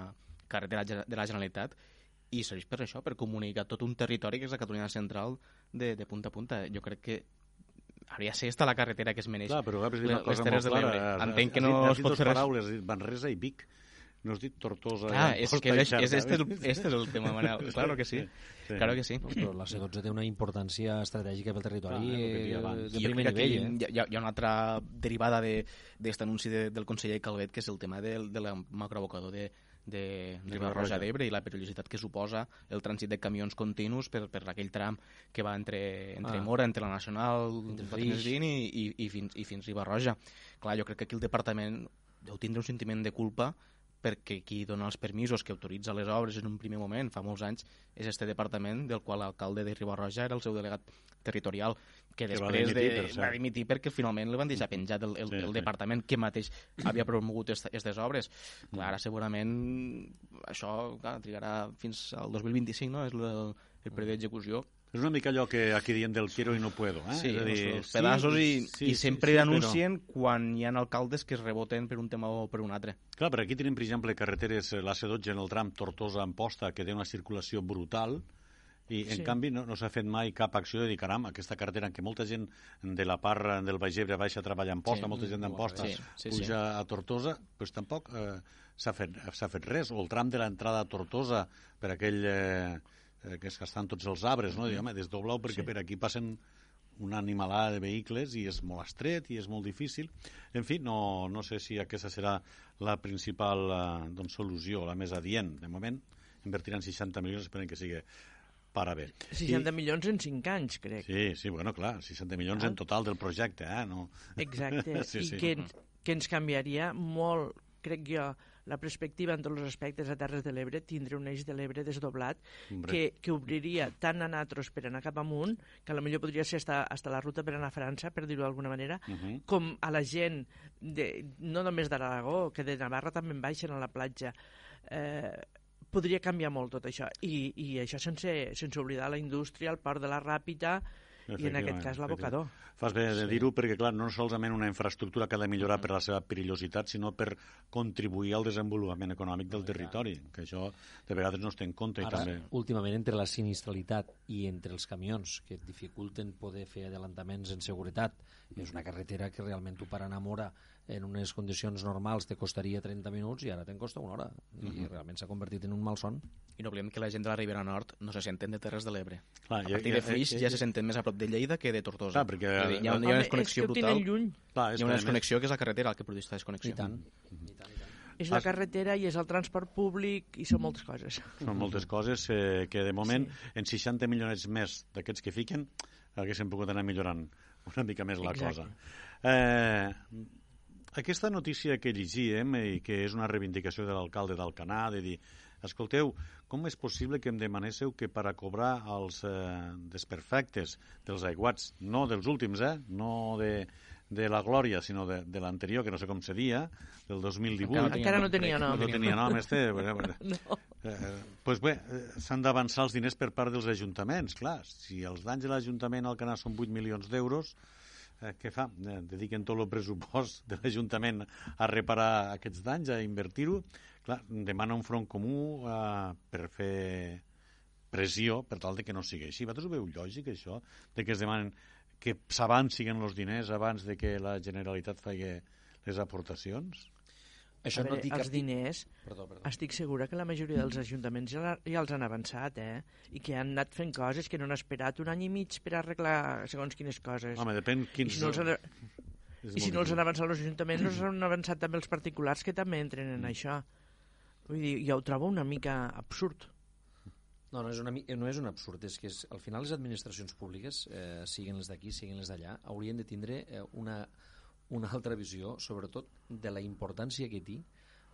carretera de la Generalitat, i serveix per això, per comunicar tot un territori que és la Catalunya Central de, de punta a punta. Jo crec que hauria de ser esta la carretera que es mereix
Clar, però has dit una cosa molt clara. Entenc que no has dit, has dit es pot fer paraules, has dit Manresa i Vic. No has dit Tortosa.
Ah, és que és, és, este, el, este és el tema, Manel. Claro que sí. sí. Claro que sí.
Però la C12 té una importància estratègica pel territori ah, de primer nivell. Eh?
Hi, ha, hi ha una altra derivada d'aquest de, anunci de, del conseller Calvet, que és el tema del, de la macroabocador de, de Riba-roja d'Ebre i la perillositat que suposa el trànsit de camions continus per, per aquell tram que va entre, entre ah. Mora, entre la Nacional, entre i, i, i, fins, i fins Riba-roja. Clar, jo crec que aquí el departament deu tindre un sentiment de culpa perquè qui dona els permisos, que autoritza les obres en un primer moment, fa molts anys, és este departament del qual l'alcalde de Ribarroja era el seu delegat territorial, que, que després va dimitir, de, per va dimitir perquè finalment li van deixar penjat el, el, sí, el sí. departament que mateix havia promogut aquestes obres. Clar, ara segurament això clar, trigarà fins al 2025, no? És el, el període d'execució
és una mica allò que aquí diem del quiero i no puedo. Eh?
Sí,
és a
dir, els pedaços sí, i, sí, i sempre sí, sí, anuncien però... quan hi ha alcaldes que es reboten per un tema o per un altre.
Clar, però aquí tenim, per exemple, carreteres, eh, la C12 en el tram Tortosa-Amposta, que té una circulació brutal, i en sí. canvi no, no s'ha fet mai cap acció de dir, caram, aquesta carretera en què molta gent de la part del Baix Ebre baixa a treballar en posta, sí, molta gent d'Amposta sí, sí, puja sí. a Tortosa, doncs tampoc eh, s'ha fet, fet res. O el tram de l'entrada a Tortosa per aquell... Eh, eh, que és que estan tots els arbres, no? Diguem, desdoblau perquè sí. per aquí passen una animalada de vehicles i és molt estret i és molt difícil. En fi, no, no sé si aquesta serà la principal eh, doncs, solució, la més adient. De moment, invertiran 60 milions, esperem que sigui para bé.
60 I... milions en 5 anys, crec.
Sí, sí, bueno, clar, 60 milions ah. en total del projecte, eh? No...
Exacte, *laughs* sí, i sí. Que, que ens canviaria molt, crec jo, la perspectiva en tots els aspectes a Terres de l'Ebre, tindre un eix de l'Ebre desdoblat que, que obriria tant a natros per anar cap amunt, que a lo millor podria ser hasta, hasta la ruta per anar a França, per dir-ho d'alguna manera, uh -huh. com a la gent, de, no només d'Aragó, que de Navarra també en baixen a la platja, eh, podria canviar molt tot això. I, i això sense, sense oblidar la indústria, el port de la Ràpita, i en aquest cas l'abocador.
Fas bé de dir-ho perquè, clar, no solament una infraestructura que ha de millorar per la seva perillositat, sinó per contribuir al desenvolupament econòmic del territori, que això de vegades no es té en compte.
Ara,
i també...
últimament, entre la sinistralitat i entre els camions que dificulten poder fer adelantaments en seguretat, és una carretera que realment tu per anar a Mora en unes condicions normals te costaria 30 minuts i ara te'n costa una hora. I uh -huh. realment s'ha convertit en un malson.
I no oblidem que la gent de la Ribera Nord no se senten de Terres de l'Ebre. A partir de Flix ja, se senten més a prop de Lleida que de Tortosa.
Clar, perquè... Hi
ha, hi ha una desconnexió brutal. Lluny. Clar, hi ha una desconnexió que és la carretera el que produeix la desconnexió.
I tant. Uh -huh. I tant, i tant.
És la carretera i és el transport públic i són moltes coses.
Són moltes coses eh, que de moment sí. en 60 milions més d'aquests que fiquen haguéssim pogut anar millorant una mica més la Exacte. cosa. Eh, aquesta notícia que llegíem i que és una reivindicació de l'alcalde d'Alcanar de dir escolteu, com és possible que em demanéssiu que per a cobrar els eh, desperfectes dels aiguats, no dels últims, eh, no de, de la Glòria, sinó de, de l'anterior, que no sé com seria, del 2018. Encara,
encara no tenia nom.
No tenia nom, este. *laughs* no. Eh, pues bé, eh, s'han d'avançar els diners per part dels ajuntaments, clar. Si els danys de l'Ajuntament al Canà són 8 milions d'euros, eh, què fa? Eh, dediquen tot el pressupost de l'Ajuntament a reparar aquests danys, a invertir-ho. Clar, demana un front comú eh, per fer pressió per tal de que no sigui així. Vosaltres ho veu lògic, això? De que es demanen que s'avancin els diners abans de que la Generalitat faci les aportacions?
Això veure, no dic els diners, perdó, perdó. estic segura que la majoria dels ajuntaments ja, ja els han avançat, eh? I que han anat fent coses que no han esperat un any i mig per arreglar segons quines coses.
Home, depèn quins...
I si no els han, i si no els han avançat els ajuntaments, no els han avançat també els particulars que també entren en mm. això. Vull dir, jo ho trobo una mica absurd.
No, no és, una, no és un absurd, és que és, al final les administracions públiques, eh, siguin les d'aquí, siguin les d'allà, haurien de tindre eh, una, una altra visió, sobretot de la importància que té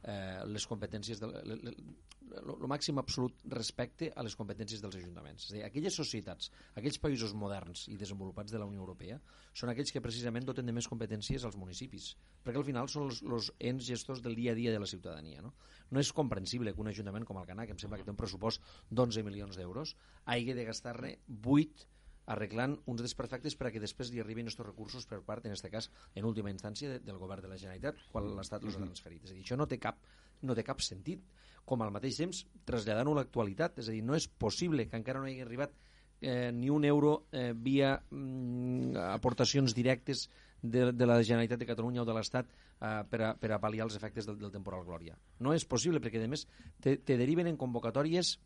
eh, les competències, el màxim absolut respecte a les competències dels ajuntaments. És a dir, aquelles societats, aquells països moderns i desenvolupats de la Unió Europea són aquells que precisament doten de més competències als municipis, perquè al final són els ens gestors del dia a dia de la ciutadania. No, no és comprensible que un ajuntament com el Canà, que em sembla que té un pressupost d'11 milions d'euros, hagi de gastar-ne 8 arreglant uns desperfectes perquè després li arribin aquests recursos per part, en aquest cas, en última instància, de, del govern de la Generalitat, quan l'Estat els ha transferit. És a dir, això no té cap, no té cap sentit. Com al mateix temps, traslladant-ho a l'actualitat, és a dir, no és possible que encara no hagi arribat eh, ni un euro eh, via mm, aportacions directes de, de la Generalitat de Catalunya o de l'Estat eh, per, a, per a pal·liar els efectes del, del temporal Glòria. No és possible, perquè, a més, te, te deriven en convocatòries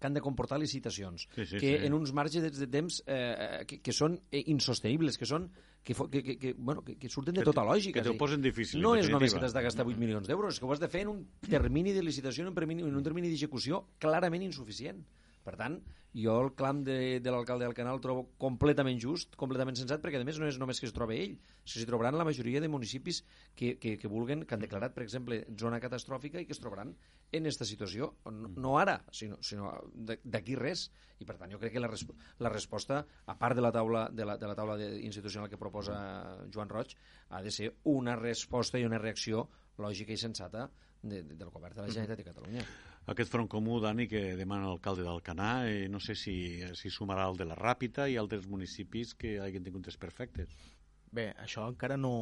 que han de comportar licitacions, sí, sí, que sí. en uns marges de temps eh, que, que són eh, insostenibles, que són que, que, que, que, bueno, que, que surten de tota lògica.
Que te ho posen difícil.
No és només que t'has de gastar 8 milions d'euros, que ho has de fer en un termini de licitació, en un termini, en un termini d'execució clarament insuficient. Per tant, jo el clam de, de l'alcalde del canal el trobo completament just, completament sensat, perquè a més no és només que es troba ell, s'hi trobaran la majoria de municipis que, que, que vulguen, que han declarat, per exemple, zona catastròfica i que es trobaran en aquesta situació, no, no ara, sinó, sinó d'aquí res. I per tant jo crec que la, resp la resposta, a part de la taula de la, de la taula institucional que proposa Joan Roig, ha de ser una resposta i una reacció lògica i sensata de, de, del govern de la Generalitat de Catalunya
aquest front comú, Dani, que demana l'alcalde d'Alcanar, eh, no sé si, si sumarà el de la Ràpita i altres municipis que hagin tingut perfectes.
Bé, això encara no,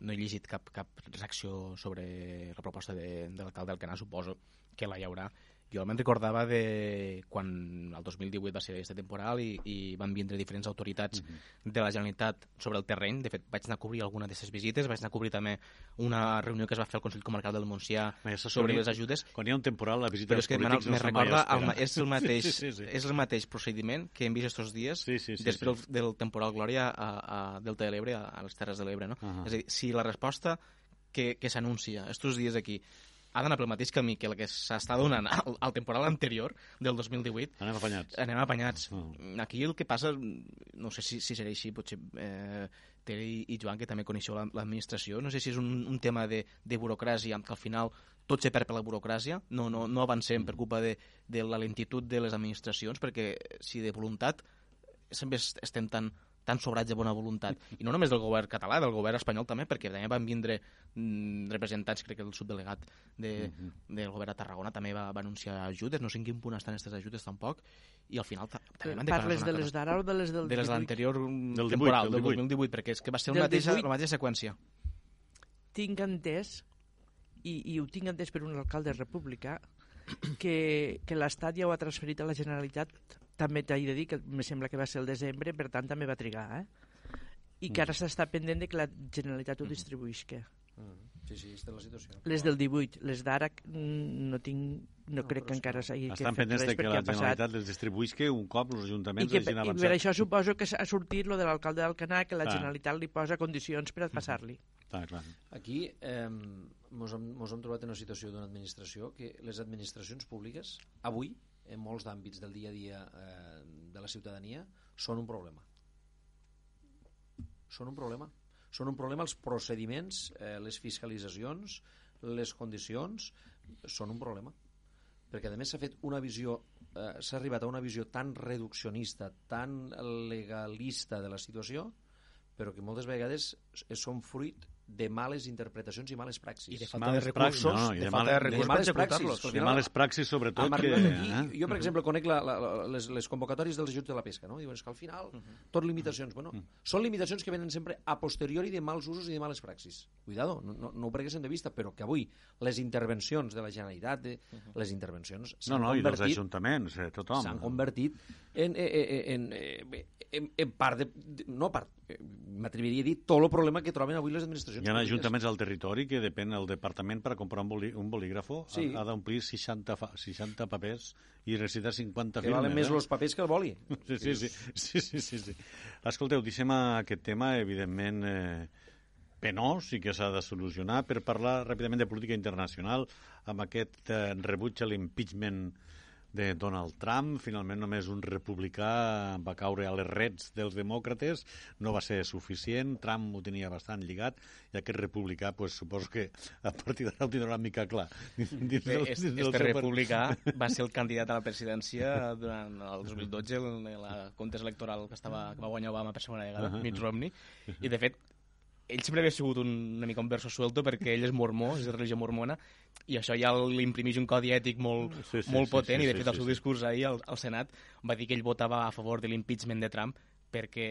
no he llegit cap, cap reacció sobre la proposta de, de l'alcalde d'Alcanar, suposo que la hi haurà, jo me'n recordava de quan el 2018 va ser aquest temporal i, i van vindre diferents autoritats uh mhm. -huh. de la Generalitat sobre el terreny. De fet, vaig anar a cobrir alguna d'aquestes visites, vaig anar a cobrir també una reunió que es va fer al Consell Comarcal del Montsià sobre les ajudes.
Quan hi ha un temporal, la visita dels polítics
no me recorda, el, és, el *laughs* mateix, sí, sí, sí. és el mateix procediment que hem vist aquests dies
sí, sí, sí,
després
sí.
del, del temporal Glòria a, a Delta de l'Ebre, a, a les Terres de l'Ebre. No? Uh -huh. És a dir, si la resposta que, que s'anuncia estos dies aquí ha d'anar pel mateix camí que el que s'està donant al, al temporal anterior del 2018.
Anem apanyats.
Anem apanyats. Oh. Aquí el que passa, no sé si, si serà així, potser eh, Tere i, Joan, que també coneixeu l'administració, no sé si és un, un tema de, de burocràcia, que al final tot se perd per la burocràcia, no, no, no avancem per culpa de, de la lentitud de les administracions, perquè si de voluntat sempre estem tan tan sobrats de bona voluntat. I no només del govern català, del govern espanyol també, perquè també van vindre mm, representants, crec que el subdelegat de, uh -huh. del govern de Tarragona també va, va anunciar ajudes, no sé en quin punt estan aquestes ajudes tampoc, i al final també van
Parles de les d'ara o de les del
De les de l'anterior temporal, del 2018, perquè és que va ser una mateixa, la mateixa seqüència.
Tinc entès, i, i ho tinc entès per un alcalde república, que, que l'Estat ja ho ha transferit a la Generalitat també t'he de dir que me sembla que va ser el desembre, per tant també va trigar, eh? I que ara mm. s'està pendent de que la Generalitat ho mm. distribuïsca.
Mm. Sí, sí, és la situació.
Les del 18, les d'ara no tinc no, no crec que encara s'hagi
Estan pendents de que la Generalitat les distribuïsca un cop els ajuntaments I que,
I per això suposo que ha sortit lo de l'alcalde d'Alcanar, que la ah. Generalitat li posa condicions per a passar-li.
Clar, clar.
Aquí eh, hem, hem trobat en una situació d'una administració que les administracions públiques, avui, en molts d'àmbits del dia a dia eh, de la ciutadania, són un problema. Són un problema. Són un problema els procediments, eh, les fiscalitzacions, les condicions, són un problema. Perquè, a més, s'ha fet una visió eh, s'ha arribat a una visió tan reduccionista, tan legalista de la situació, però que moltes vegades són fruit de males interpretacions i males praxis.
I de falta males de recursos, no,
de, de falta de recursos de males praxis.
De males praxis, sobretot. Que,
aquí, eh? Jo, per exemple, conec la, la, les, les convocatòries dels ajuts de la pesca, no? Diuen que al final, uh -huh. tot limitacions. Bueno, uh -huh. són limitacions que venen sempre a posteriori de mals usos i de males praxis. Cuidado, no, no, no ho prenguessin de vista, però que avui les intervencions de la Generalitat, de, uh -huh. les intervencions
no, no, convertit... i dels ajuntaments, eh, tothom.
S'han convertit en, en, en, en, en, en part de. No part, eh, m'atreviria a dir tot el problema que troben avui les administracions
Hi ha ajuntaments al territori que depèn el departament per a comprar un, bolí, un bolígrafo sí. ha, ha d'omplir 60, 60 papers i necessita 50
que
firmes.
Que valen més eh? els papers que el boli. *laughs*
Sí, sí, sí. sí, sí, sí, sí. Escolteu, deixem aquest tema, evidentment, eh, penós i que s'ha de solucionar per parlar ràpidament de política internacional amb aquest eh, rebuig a l'impeachment de Donald Trump. Finalment només un republicà va caure a les reds dels demòcrates, no va ser suficient, Trump ho tenia bastant lligat, i aquest republicà, pues, suposo que a partir d'ara ho tindrà una mica clar.
Dins del, dins del este republicà va ser el candidat a la presidència durant el 2012, en la contesa electoral que, estava, que va guanyar Obama per segona vegada, uh -huh. Mitt Romney, i de fet ell sempre havia sigut un, una mica un verso suelto perquè ell és mormó, és de religió mormona, i això ja l'imprimeix un codi ètic molt, sí, sí, molt potent, sí, sí, i de fet sí, el seu discurs ahir al, al Senat va dir que ell votava a favor de l'impeachment de Trump perquè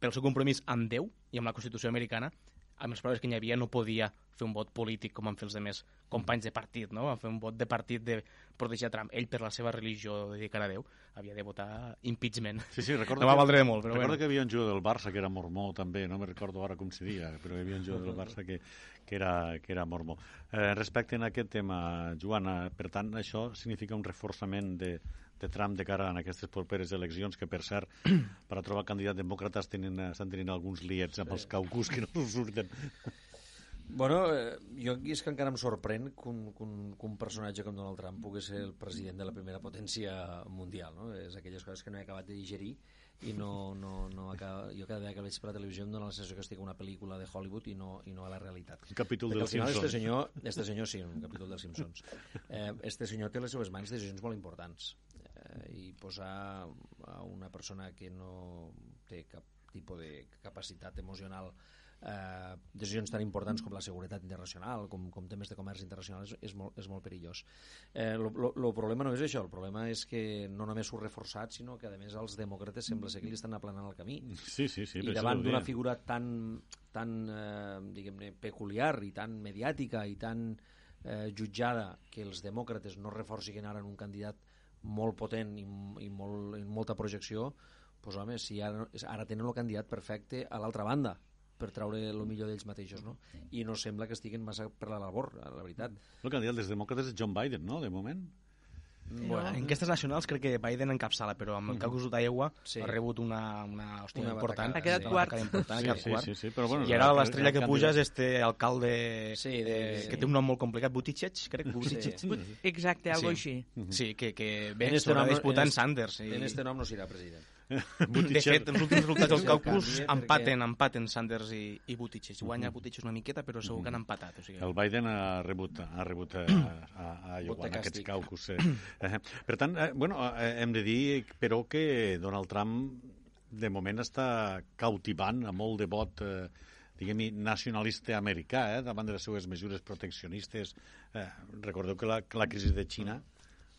pel seu compromís amb Déu i amb la Constitució americana amb les proves que n'hi havia no podia fer un vot polític com han fet els demés companys de partit, no? Van fer un vot de partit de protegir a Trump. Ell, per la seva religió dedicada a Déu, havia de votar impeachment.
Sí, sí, recordo
no va valdre de molt, però
recordo
bueno.
que hi havia un jugador del Barça que era mormó també, no me recordo ara com se dia, però hi havia un jugador del Barça que, que, era, que era mormó. Eh, respecte a aquest tema, Joana, per tant, això significa un reforçament de, de Trump de cara a aquestes properes eleccions, que per cert, *clears throat* per a trobar candidat demòcrata estan tenint alguns liets amb els caucus que no *laughs* surten.
Bueno, eh, jo aquí és que encara em sorprèn que un, que, un, que un personatge com Donald Trump pugui ser el president de la primera potència mundial, no? És aquelles coses que no he acabat de digerir i no, no, no acaba... jo cada vegada que veig per la televisió em dóna la sensació que estic una pel·lícula de Hollywood i no, i no a la realitat.
Un capítol dels Simpsons.
Este senyor, este senyor, sí, un capítol dels Simpsons. Eh, este senyor té les seves mans decisions molt importants eh, i posar a una persona que no té cap tipus de capacitat emocional eh, decisions tan importants com la seguretat internacional, com, com temes de comerç internacional, és, és, molt, és molt perillós. Eh, el problema no és això, el problema és que no només s'ho reforçat, sinó que a més els demòcrates sembla ser que li estan aplanant el camí.
Sí, sí, sí.
I davant d'una figura tan, tan eh, diguem-ne, peculiar i tan mediàtica i tan eh, jutjada que els demòcrates no reforcin ara en un candidat molt potent i, i, molt, i molta projecció, doncs home, si ara, ara tenen el candidat perfecte a l'altra banda, per traure el millor d'ells mateixos, no? I no sembla que estiguen massa per la labor, la veritat.
El candidat dels demòcrates és John Biden, no?, de moment.
Bueno, en enquestes nacionals crec que Biden encapçala, però amb el mm. caucus d'Iowa sí. ha rebut una, una hòstia una important.
Ha quedat quart.
Important,
sí, sí, sí, sí, però bueno,
I ara l'estrella que puja és este alcalde sí, de, que té un nom molt complicat, Buttigieg, crec.
Buttigieg. Sí. Exacte, algo
sí.
així.
Sí, que, que bé, en este nom, disputant Sanders.
I... En este nom no serà president. *laughs*
de fet, els últims resultats dels càlculs empaten, empaten Sanders i, i Buttigieg. Guanya uh -huh. Buttigieg una miqueta, però segur que han empatat. O sigui...
El Biden ha rebut, ha rebut a, a, a Iowa en aquests càlculs. Eh. eh. Per tant, eh, bueno, eh, hem de dir, però, que Donald Trump de moment està cautivant a molt de vot eh, diguem nacionalista americà, eh, davant de les seues mesures proteccionistes. Eh, recordeu que la, que la crisi de Xina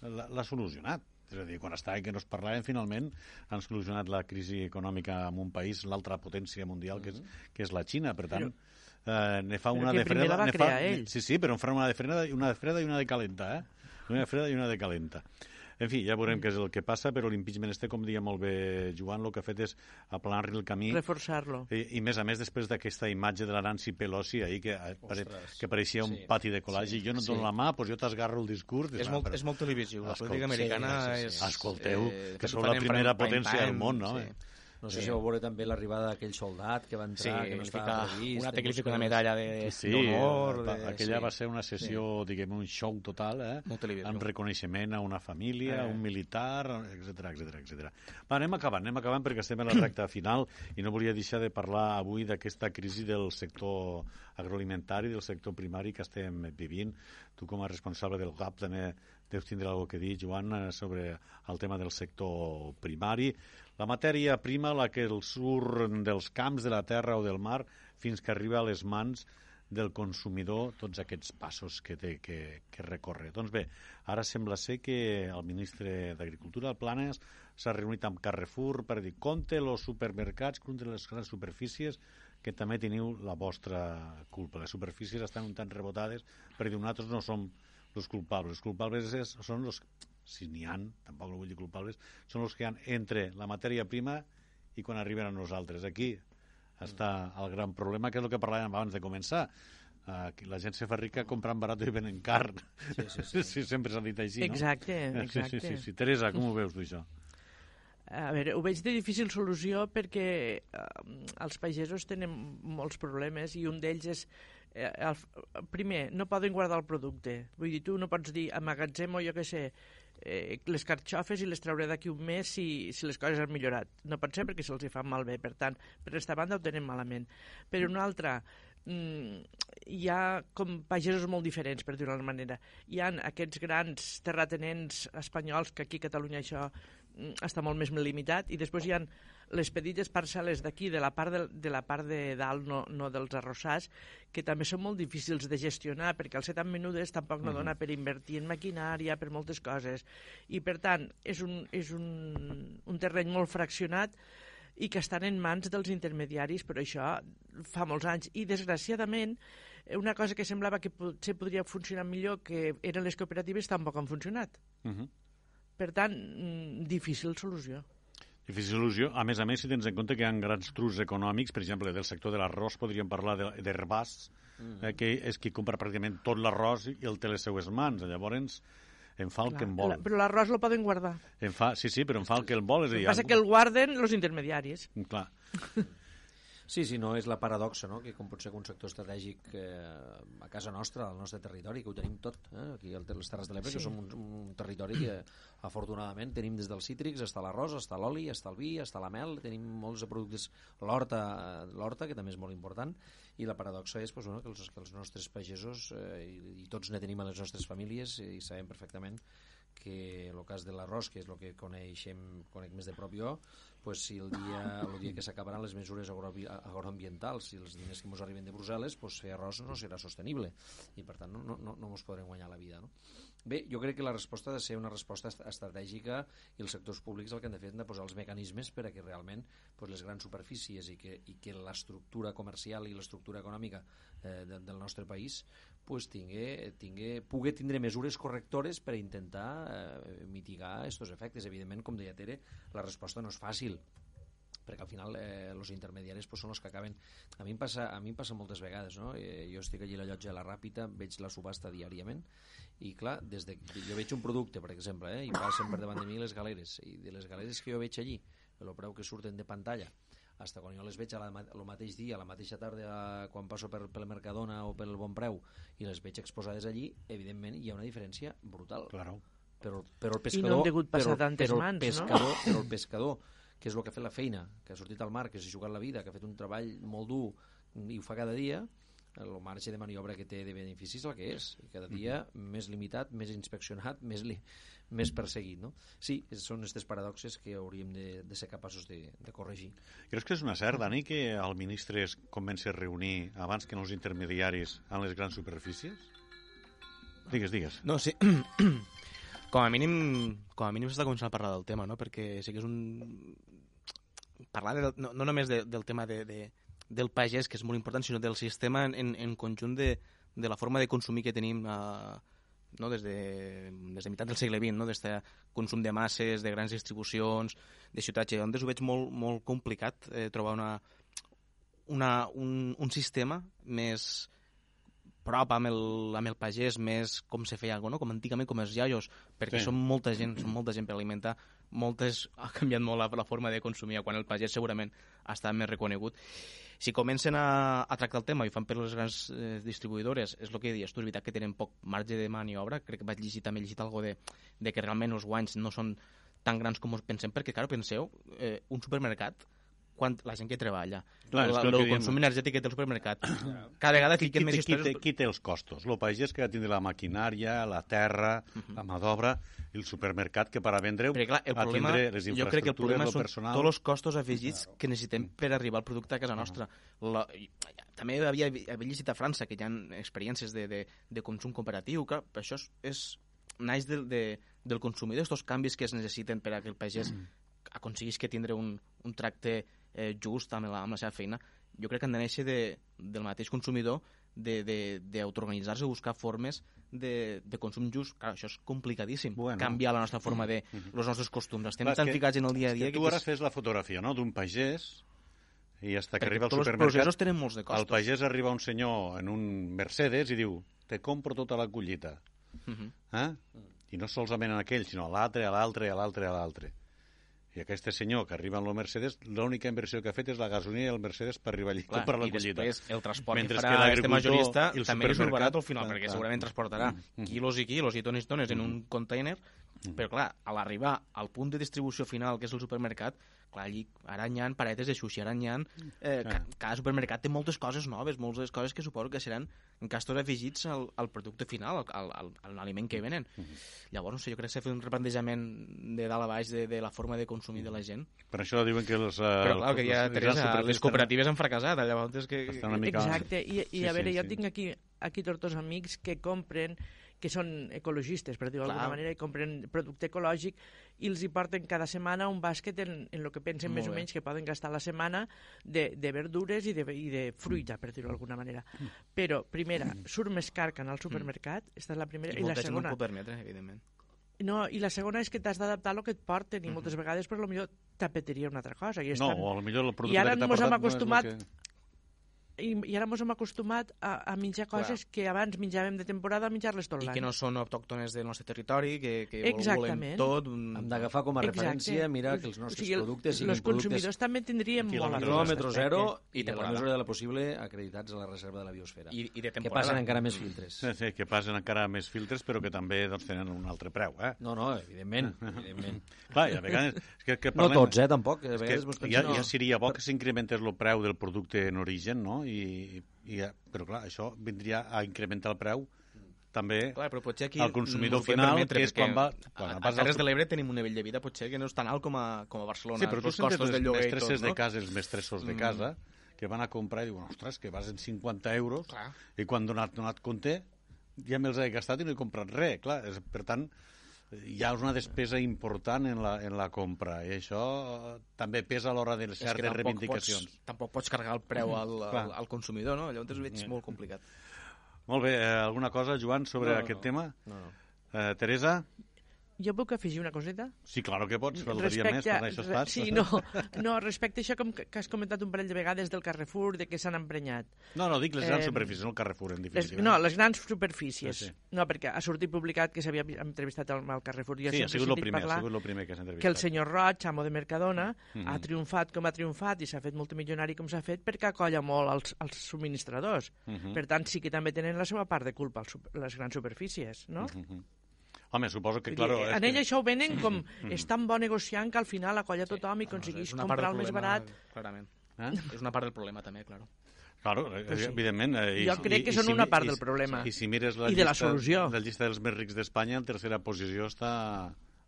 l'ha solucionat és a dir, quan estava que no es parlaven, finalment han solucionat la crisi econòmica en un país, l'altra potència mundial, que és, mm-hmm. que és la Xina. Per tant, eh, ne fa una de freda...
va
ne fa,
ell.
Sí, sí, però en fa una de freda, una de freda i una de calenta, eh? Una de freda i una de calenta. En fi, ja veurem què és el que passa, però l'impeachment este, com deia molt bé Joan, el que ha fet és aplanar-li el camí.
Reforçar-lo.
I, I, més a més, després d'aquesta imatge de la Nancy Pelosi ahir, que, pare, que pareixia un sí. pati de col·legi, sí, jo no et dono sí. la mà, doncs jo t'esgarro el discurs.
És, molt, però... és molt televisiu, la política americana sí, sí, sí.
és... Escolteu, eh, que, sou la primera potència del món, no? Sí.
No sé sí. si vau veure també l'arribada d'aquell soldat que va entrar, sí, que no estava previst...
Una té que li fica una medalla d'honor... Sí, de,
aquella sí. va ser una sessió, sí. diguem, un show total, eh? Molt amb reconeixement a una família, eh. un militar, etc etc etc. Va, anem acabant, anem acabant perquè estem a la recta final i no volia deixar de parlar avui d'aquesta crisi del sector agroalimentari, del sector primari que estem vivint. Tu, com a responsable del GAP, també deus tindre alguna que dir, Joan, eh, sobre el tema del sector primari. La matèria prima, la que el surt dels camps, de la terra o del mar, fins que arriba a les mans del consumidor, tots aquests passos que té que, que recórrer. Doncs bé, ara sembla ser que el ministre d'Agricultura, el Planes, s'ha reunit amb Carrefour per dir compte els supermercats, compte les grans superfícies, que també teniu la vostra culpa. Les superfícies estan un tant rebotades perquè nosaltres no som els culpables. Els culpables és, són els, si n'hi han, tampoc no vull dir culpables, són els que han entre la matèria prima i quan arriben a nosaltres. Aquí està el gran problema, que és el que parlàvem abans de començar. Uh, la gent se fa rica comprant barat i venent car. Sí, sí, sí. *laughs* sí sempre s'ha dit així,
no? Exacte, exacte.
Sí, sí, sí, sí. Teresa, com ho veus tu, això?
A veure, ho veig de difícil solució perquè eh, els pagesos tenen molts problemes i un d'ells és eh, el, primer, no poden guardar el producte. Vull dir, tu no pots dir amagatzem o jo què sé, eh, les carxofes i les trauré d'aquí un mes si, si les coses han millorat. No pot ser perquè se'ls fan malbé. Per tant, per aquesta banda ho tenen malament. Per una altra, mm, hi ha com pagesos molt diferents, per dir-ho manera. Hi han aquests grans terratenents espanyols, que aquí a Catalunya això mm, està molt més limitat, i després hi han les petites parcel·les d'aquí, de la part de, de la part de dalt, no, no dels arrossars, que també són molt difícils de gestionar, perquè al ser tan menudes tampoc no uh -huh. dona per invertir en maquinària, per moltes coses. I, per tant, és un, és un, un terreny molt fraccionat i que estan en mans dels intermediaris, però això fa molts anys. I, desgraciadament, una cosa que semblava que potser podria funcionar millor, que eren les cooperatives, tampoc han funcionat. Uh -huh. Per tant, mm, difícil solució.
Difícil il·lusió. A més a més, si tens en compte que hi ha grans trus econòmics, per exemple, del sector de l'arròs, podríem parlar d'Herbàs, mm. eh, que és qui compra pràcticament tot l'arròs i el té les seues mans. Llavors, en fa el Clar, que en vol.
Però l'arròs lo poden guardar.
En fa, sí, sí, però en fa el que el vol. És
el que passa que el guarden els intermediaris.
Clar. *laughs*
Sí, sí, no, és la paradoxa, no?, que com pot ser un sector estratègic eh, a casa nostra, al nostre territori, que ho tenim tot, eh? aquí a les Terres de l'Ebre, sí. que som un, un territori que afortunadament tenim des dels cítrics, està l'arròs, està l'oli, està el vi, està la mel, tenim molts productes, l'horta, l'horta que també és molt important, i la paradoxa és pues, bueno, que, els, que els nostres pagesos, eh, i, i tots ne tenim a les nostres famílies, i sabem perfectament que el cas de l'arròs, que és el que coneixem, conec més de prop jo, pues, si el dia, el dia que s'acabaran les mesures agroambientals i els diners que ens arriben de Brussel·les, pues, fer arròs no serà sostenible i per tant no, no, no, no podrem guanyar la vida. No? Bé, jo crec que la resposta ha de ser una resposta estratègica i els sectors públics el que han de fer han de posar els mecanismes per a que realment pues, les grans superfícies i que, i que l'estructura comercial i l'estructura econòmica eh, de, del nostre país pues, tingue, tingue, pugui tindre mesures correctores per intentar eh, mitigar aquests efectes. Evidentment, com deia Tere, la resposta no és fàcil, perquè al final eh, intermediaris pues, són els que acaben... A mi em passa, a mi em passa moltes vegades, no? Eh, jo estic allí a la llotja de la Ràpita, veig la subhasta diàriament, i clar, des de, jo veig un producte, per exemple, eh, i passen per davant de mi les galeres, i de les galeres que jo veig allí, el preu que surten de pantalla, hasta quan jo les veig el mateix dia, a la mateixa tarda, quan passo per, pel Mercadona o pel Bon Preu, i les veig exposades allí, evidentment hi ha una diferència brutal.
Claro.
Però, però el pescador... I
no han degut passar però, tantes
però
mans,
pescador, no? Però el pescador que és el que ha fet la feina, que ha sortit al mar, que s'ha jugat la vida, que ha fet un treball molt dur i ho fa cada dia, el marge de maniobra que té de beneficis el que és. I cada dia mm -hmm. més limitat, més inspeccionat, *laughs* més, li, més perseguit. No? Sí, són aquestes paradoxes que hauríem de, de ser capaços de, de corregir.
Creus que és una cert, Dani, que el ministre es comenci a reunir abans que no els intermediaris en les grans superfícies? Digues, digues.
No, sí. *clears throat* com a mínim com a mínim s'està començant a parlar del tema, no? perquè sí que és un parlar de, no, no només de, del tema de, de, del pagès, que és molt important, sinó del sistema en, en conjunt de, de la forma de consumir que tenim eh, no? des, de, des de meitat del segle XX, no? des de consum de masses, de grans distribucions, de ciutats, on ho veig molt, molt complicat eh, trobar una, una, un, un sistema més prop amb el, amb el pagès, més com se feia, no? com antigament, com els iaios, perquè sí. som molta gent, som molta gent per alimentar moltes, ha canviat molt la, la forma de consumir, quan el pagès segurament estat més reconegut. Si comencen a, a tractar el tema i fan per les grans eh, distribuïdores, és el que dius tu, és veritat que tenen poc marge de maniobra, crec que vaig llegir també llegit algo de, de que realment els guanys no són tan grans com pensem, perquè, clar, penseu, eh, un supermercat quan la gent que treballa, Clar, el, el, el consum energètic que té el supermercat. Cada vegada
qui, qui, més qui, històries... Qui té, qui té els costos? El pagès que ha de tindre la maquinària, la terra, uh -huh. la mà d'obra, i el supermercat que per a vendre
Perquè, clar, el problema, les Jo crec que el problema són personal... tots els costos afegits que necessitem per arribar al producte a casa nostra. La, també havia, havia llegit a França que hi ha experiències de, de, de consum cooperatiu, que això és, és naix del, de, del consumidor, aquests canvis que es necessiten per a que el pagès mm. aconseguís que tindre un, un tracte eh, just amb la, amb la seva feina, jo crec que han de néixer de, del mateix consumidor d'autoorganitzar-se, buscar formes de, de consum just. Clar, això és complicadíssim, bueno. canviar la nostra forma de... Mm -hmm. els nostres costums. Estem Clar, tan que, ficats en el dia a dia...
Que, que tu ara fes la fotografia no? d'un pagès i hasta que arriba al
supermercat... els tenen molts de costos.
Al pagès arriba un senyor en un Mercedes i diu te compro tota la collita. Uh -huh. eh? I no solament en aquell, sinó a l'altre, a l'altre, a l'altre, a l'altre. I aquest senyor que arriba amb el Mercedes, l'única inversió que ha fet és la gasolina i el Mercedes per arribar allí Clar, per la collita.
I després el transport Mentre que farà que este majorista també li surt barat al final, clar, perquè clar. segurament transportarà mm, mm. quilos i quilos i tones i tones mm. en un container, mm. però clar, a l'arribar al punt de distribució final, que és el supermercat, clar, allí ara hi ha paretes de sushi, ara hi ha... Eh, ca, cada supermercat té moltes coses noves, moltes coses que suposo que seran encastos afegits al, al producte final, al, al, al aliment que venen. Uh -huh. Llavors, no sé, jo crec que s'ha fet un replantejament de dalt a baix de, de la forma de consumir de la gent.
Per això diuen que els... Uh,
Però clar, que ja, Teresa, les cooperatives han fracassat, llavors és que...
Exacte, i, i sí, a veure, sí, jo sí. tinc aquí, aquí tots els amics que compren que són ecologistes, per dir-ho d'alguna manera, i compren producte ecològic i els hi porten cada setmana un bàsquet en, en el que pensen Molt més bé. o menys que poden gastar la setmana de, de verdures i de, i de fruita, per dir-ho d'alguna manera. Mm. Però, primera, surt més car que anar al supermercat, mm. esta és la primera,
i,
i la segona...
no permetre, evidentment.
No, i la segona és que t'has d'adaptar a lo que et porten, i mm -hmm. moltes vegades, per lo millor, t'apetiria una altra cosa. I
estan... No, o millor el producte
I ara ens hem acostumat no que i, i ara ens hem acostumat a, a menjar coses Clar. que abans menjàvem de temporada a menjar-les tot l'any.
I que no són autòctones del nostre territori, que, que Exactament. volem tot. Un...
Hem d'agafar com a Exacte. referència, mirar que els nostres o sigui, productes siguin
els consumidors productes... també tindrien molt
a quilòmetre zero i, de la mesura de la possible acreditats a la reserva de la biosfera.
I, i de temporada.
Que passen encara més filtres.
Sí, sí, que passen encara més filtres, però que també doncs, tenen un altre preu. Eh?
No, no, evidentment. *laughs* evidentment.
Clar, i a vegades...
que, que parlem, no tots, eh, tampoc. A
vegades que, ja, ja seria bo que s'incrementés el preu del producte en origen, no? I i, eh, però clar, això vindria a incrementar el preu també
clar, però potser aquí
al consumidor final, que és quan va...
Quan a, a Terres de l'Ebre tenim un nivell de vida potser que no és tan alt com a, com a Barcelona.
Sí, però tu els mestresses tot, no? de casa, els mestressos de mm. casa, que van a comprar i diuen, ostres, que vas en 50 euros, clar. i quan donat, donat compte ja me'ls he gastat i no he comprat res, clar. És, per tant, hi ha una despesa important en la, en la compra i això també pesa a l'hora de les certes reivindicacions.
Pots, tampoc pots carregar el preu al, al, al consumidor, no? Llavors ho veig mm. molt complicat.
Molt bé, eh, alguna cosa, Joan, sobre no, no, aquest no. tema? No, no. Eh, Teresa?
Jo puc afegir una coseta?
Sí, clar que pots, faltaria més, per això estàs.
Sí, no, *laughs* no, respecte a això com que, has comentat un parell de vegades del Carrefour, de que s'han emprenyat.
No, no, dic les grans eh, superfícies, no el Carrefour, en definitiva.
Les, no, les grans superfícies. Sí, sí. No, perquè ha sortit publicat que s'havia entrevistat al, al Carrefour.
Ja sí, ha sigut, el primer, ha sigut el primer que s'ha entrevistat.
Que el senyor Roig, amo de Mercadona, mm -hmm. ha triomfat com ha triomfat i s'ha fet multimilionari com s'ha fet perquè acolla molt els, els subministradors. Mm -hmm. Per tant, sí que també tenen la seva part de culpa els, les grans superfícies, no? Mm -hmm.
Home, suposo que, claro...
En ell que... això ho venen com mm. és tan bo negociant que al final acolla sí. tothom i aconsegueix no, comprar el més barat.
Clarament. Eh? És una part del problema, també, claro.
Claro, pues sí. evidentment.
Eh, jo crec que són si, una part i, del problema.
I si mires la, I
de la solució.
la llista dels més rics d'Espanya, en tercera posició està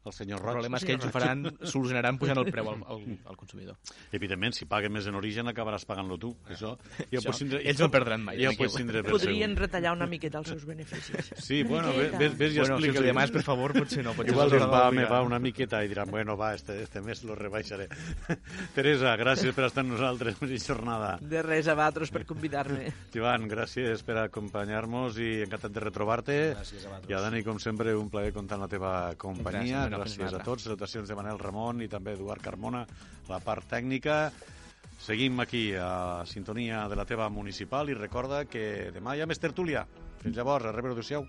el senyor Roig.
El problema és que ells ho faran, solucionaran pujant el preu al, al, al consumidor.
Evidentment, si paguen més en origen acabaràs pagant-lo tu. Això, *laughs*
ja Això tindre, ells no perdran mai.
Ja ho pots tindre
per Podrien segur. retallar una miqueta els seus beneficis. *laughs*
Sí, bueno, ves, ves, ves i
bueno, explica. Si demà per favor, potser no. Potser
Igual va, me va una miqueta i diran, bueno, va, este, este mes lo rebaixaré. *laughs* Teresa, gràcies per estar amb nosaltres en jornada.
De res, a vosaltres per convidar-me.
Joan, gràcies per acompanyar-nos i encantat de retrobar-te.
Gràcies a vosaltres.
I a Dani, com sempre, un plaer comptar amb la teva companyia. Gràcies, gràcies a tots salutacions de Manel Ramon i també Eduard Carmona, la part tècnica. Seguim aquí a sintonia de la teva municipal i recorda que demà hi ha més tertúlia. Fins llavors, a rebre-ho, adéu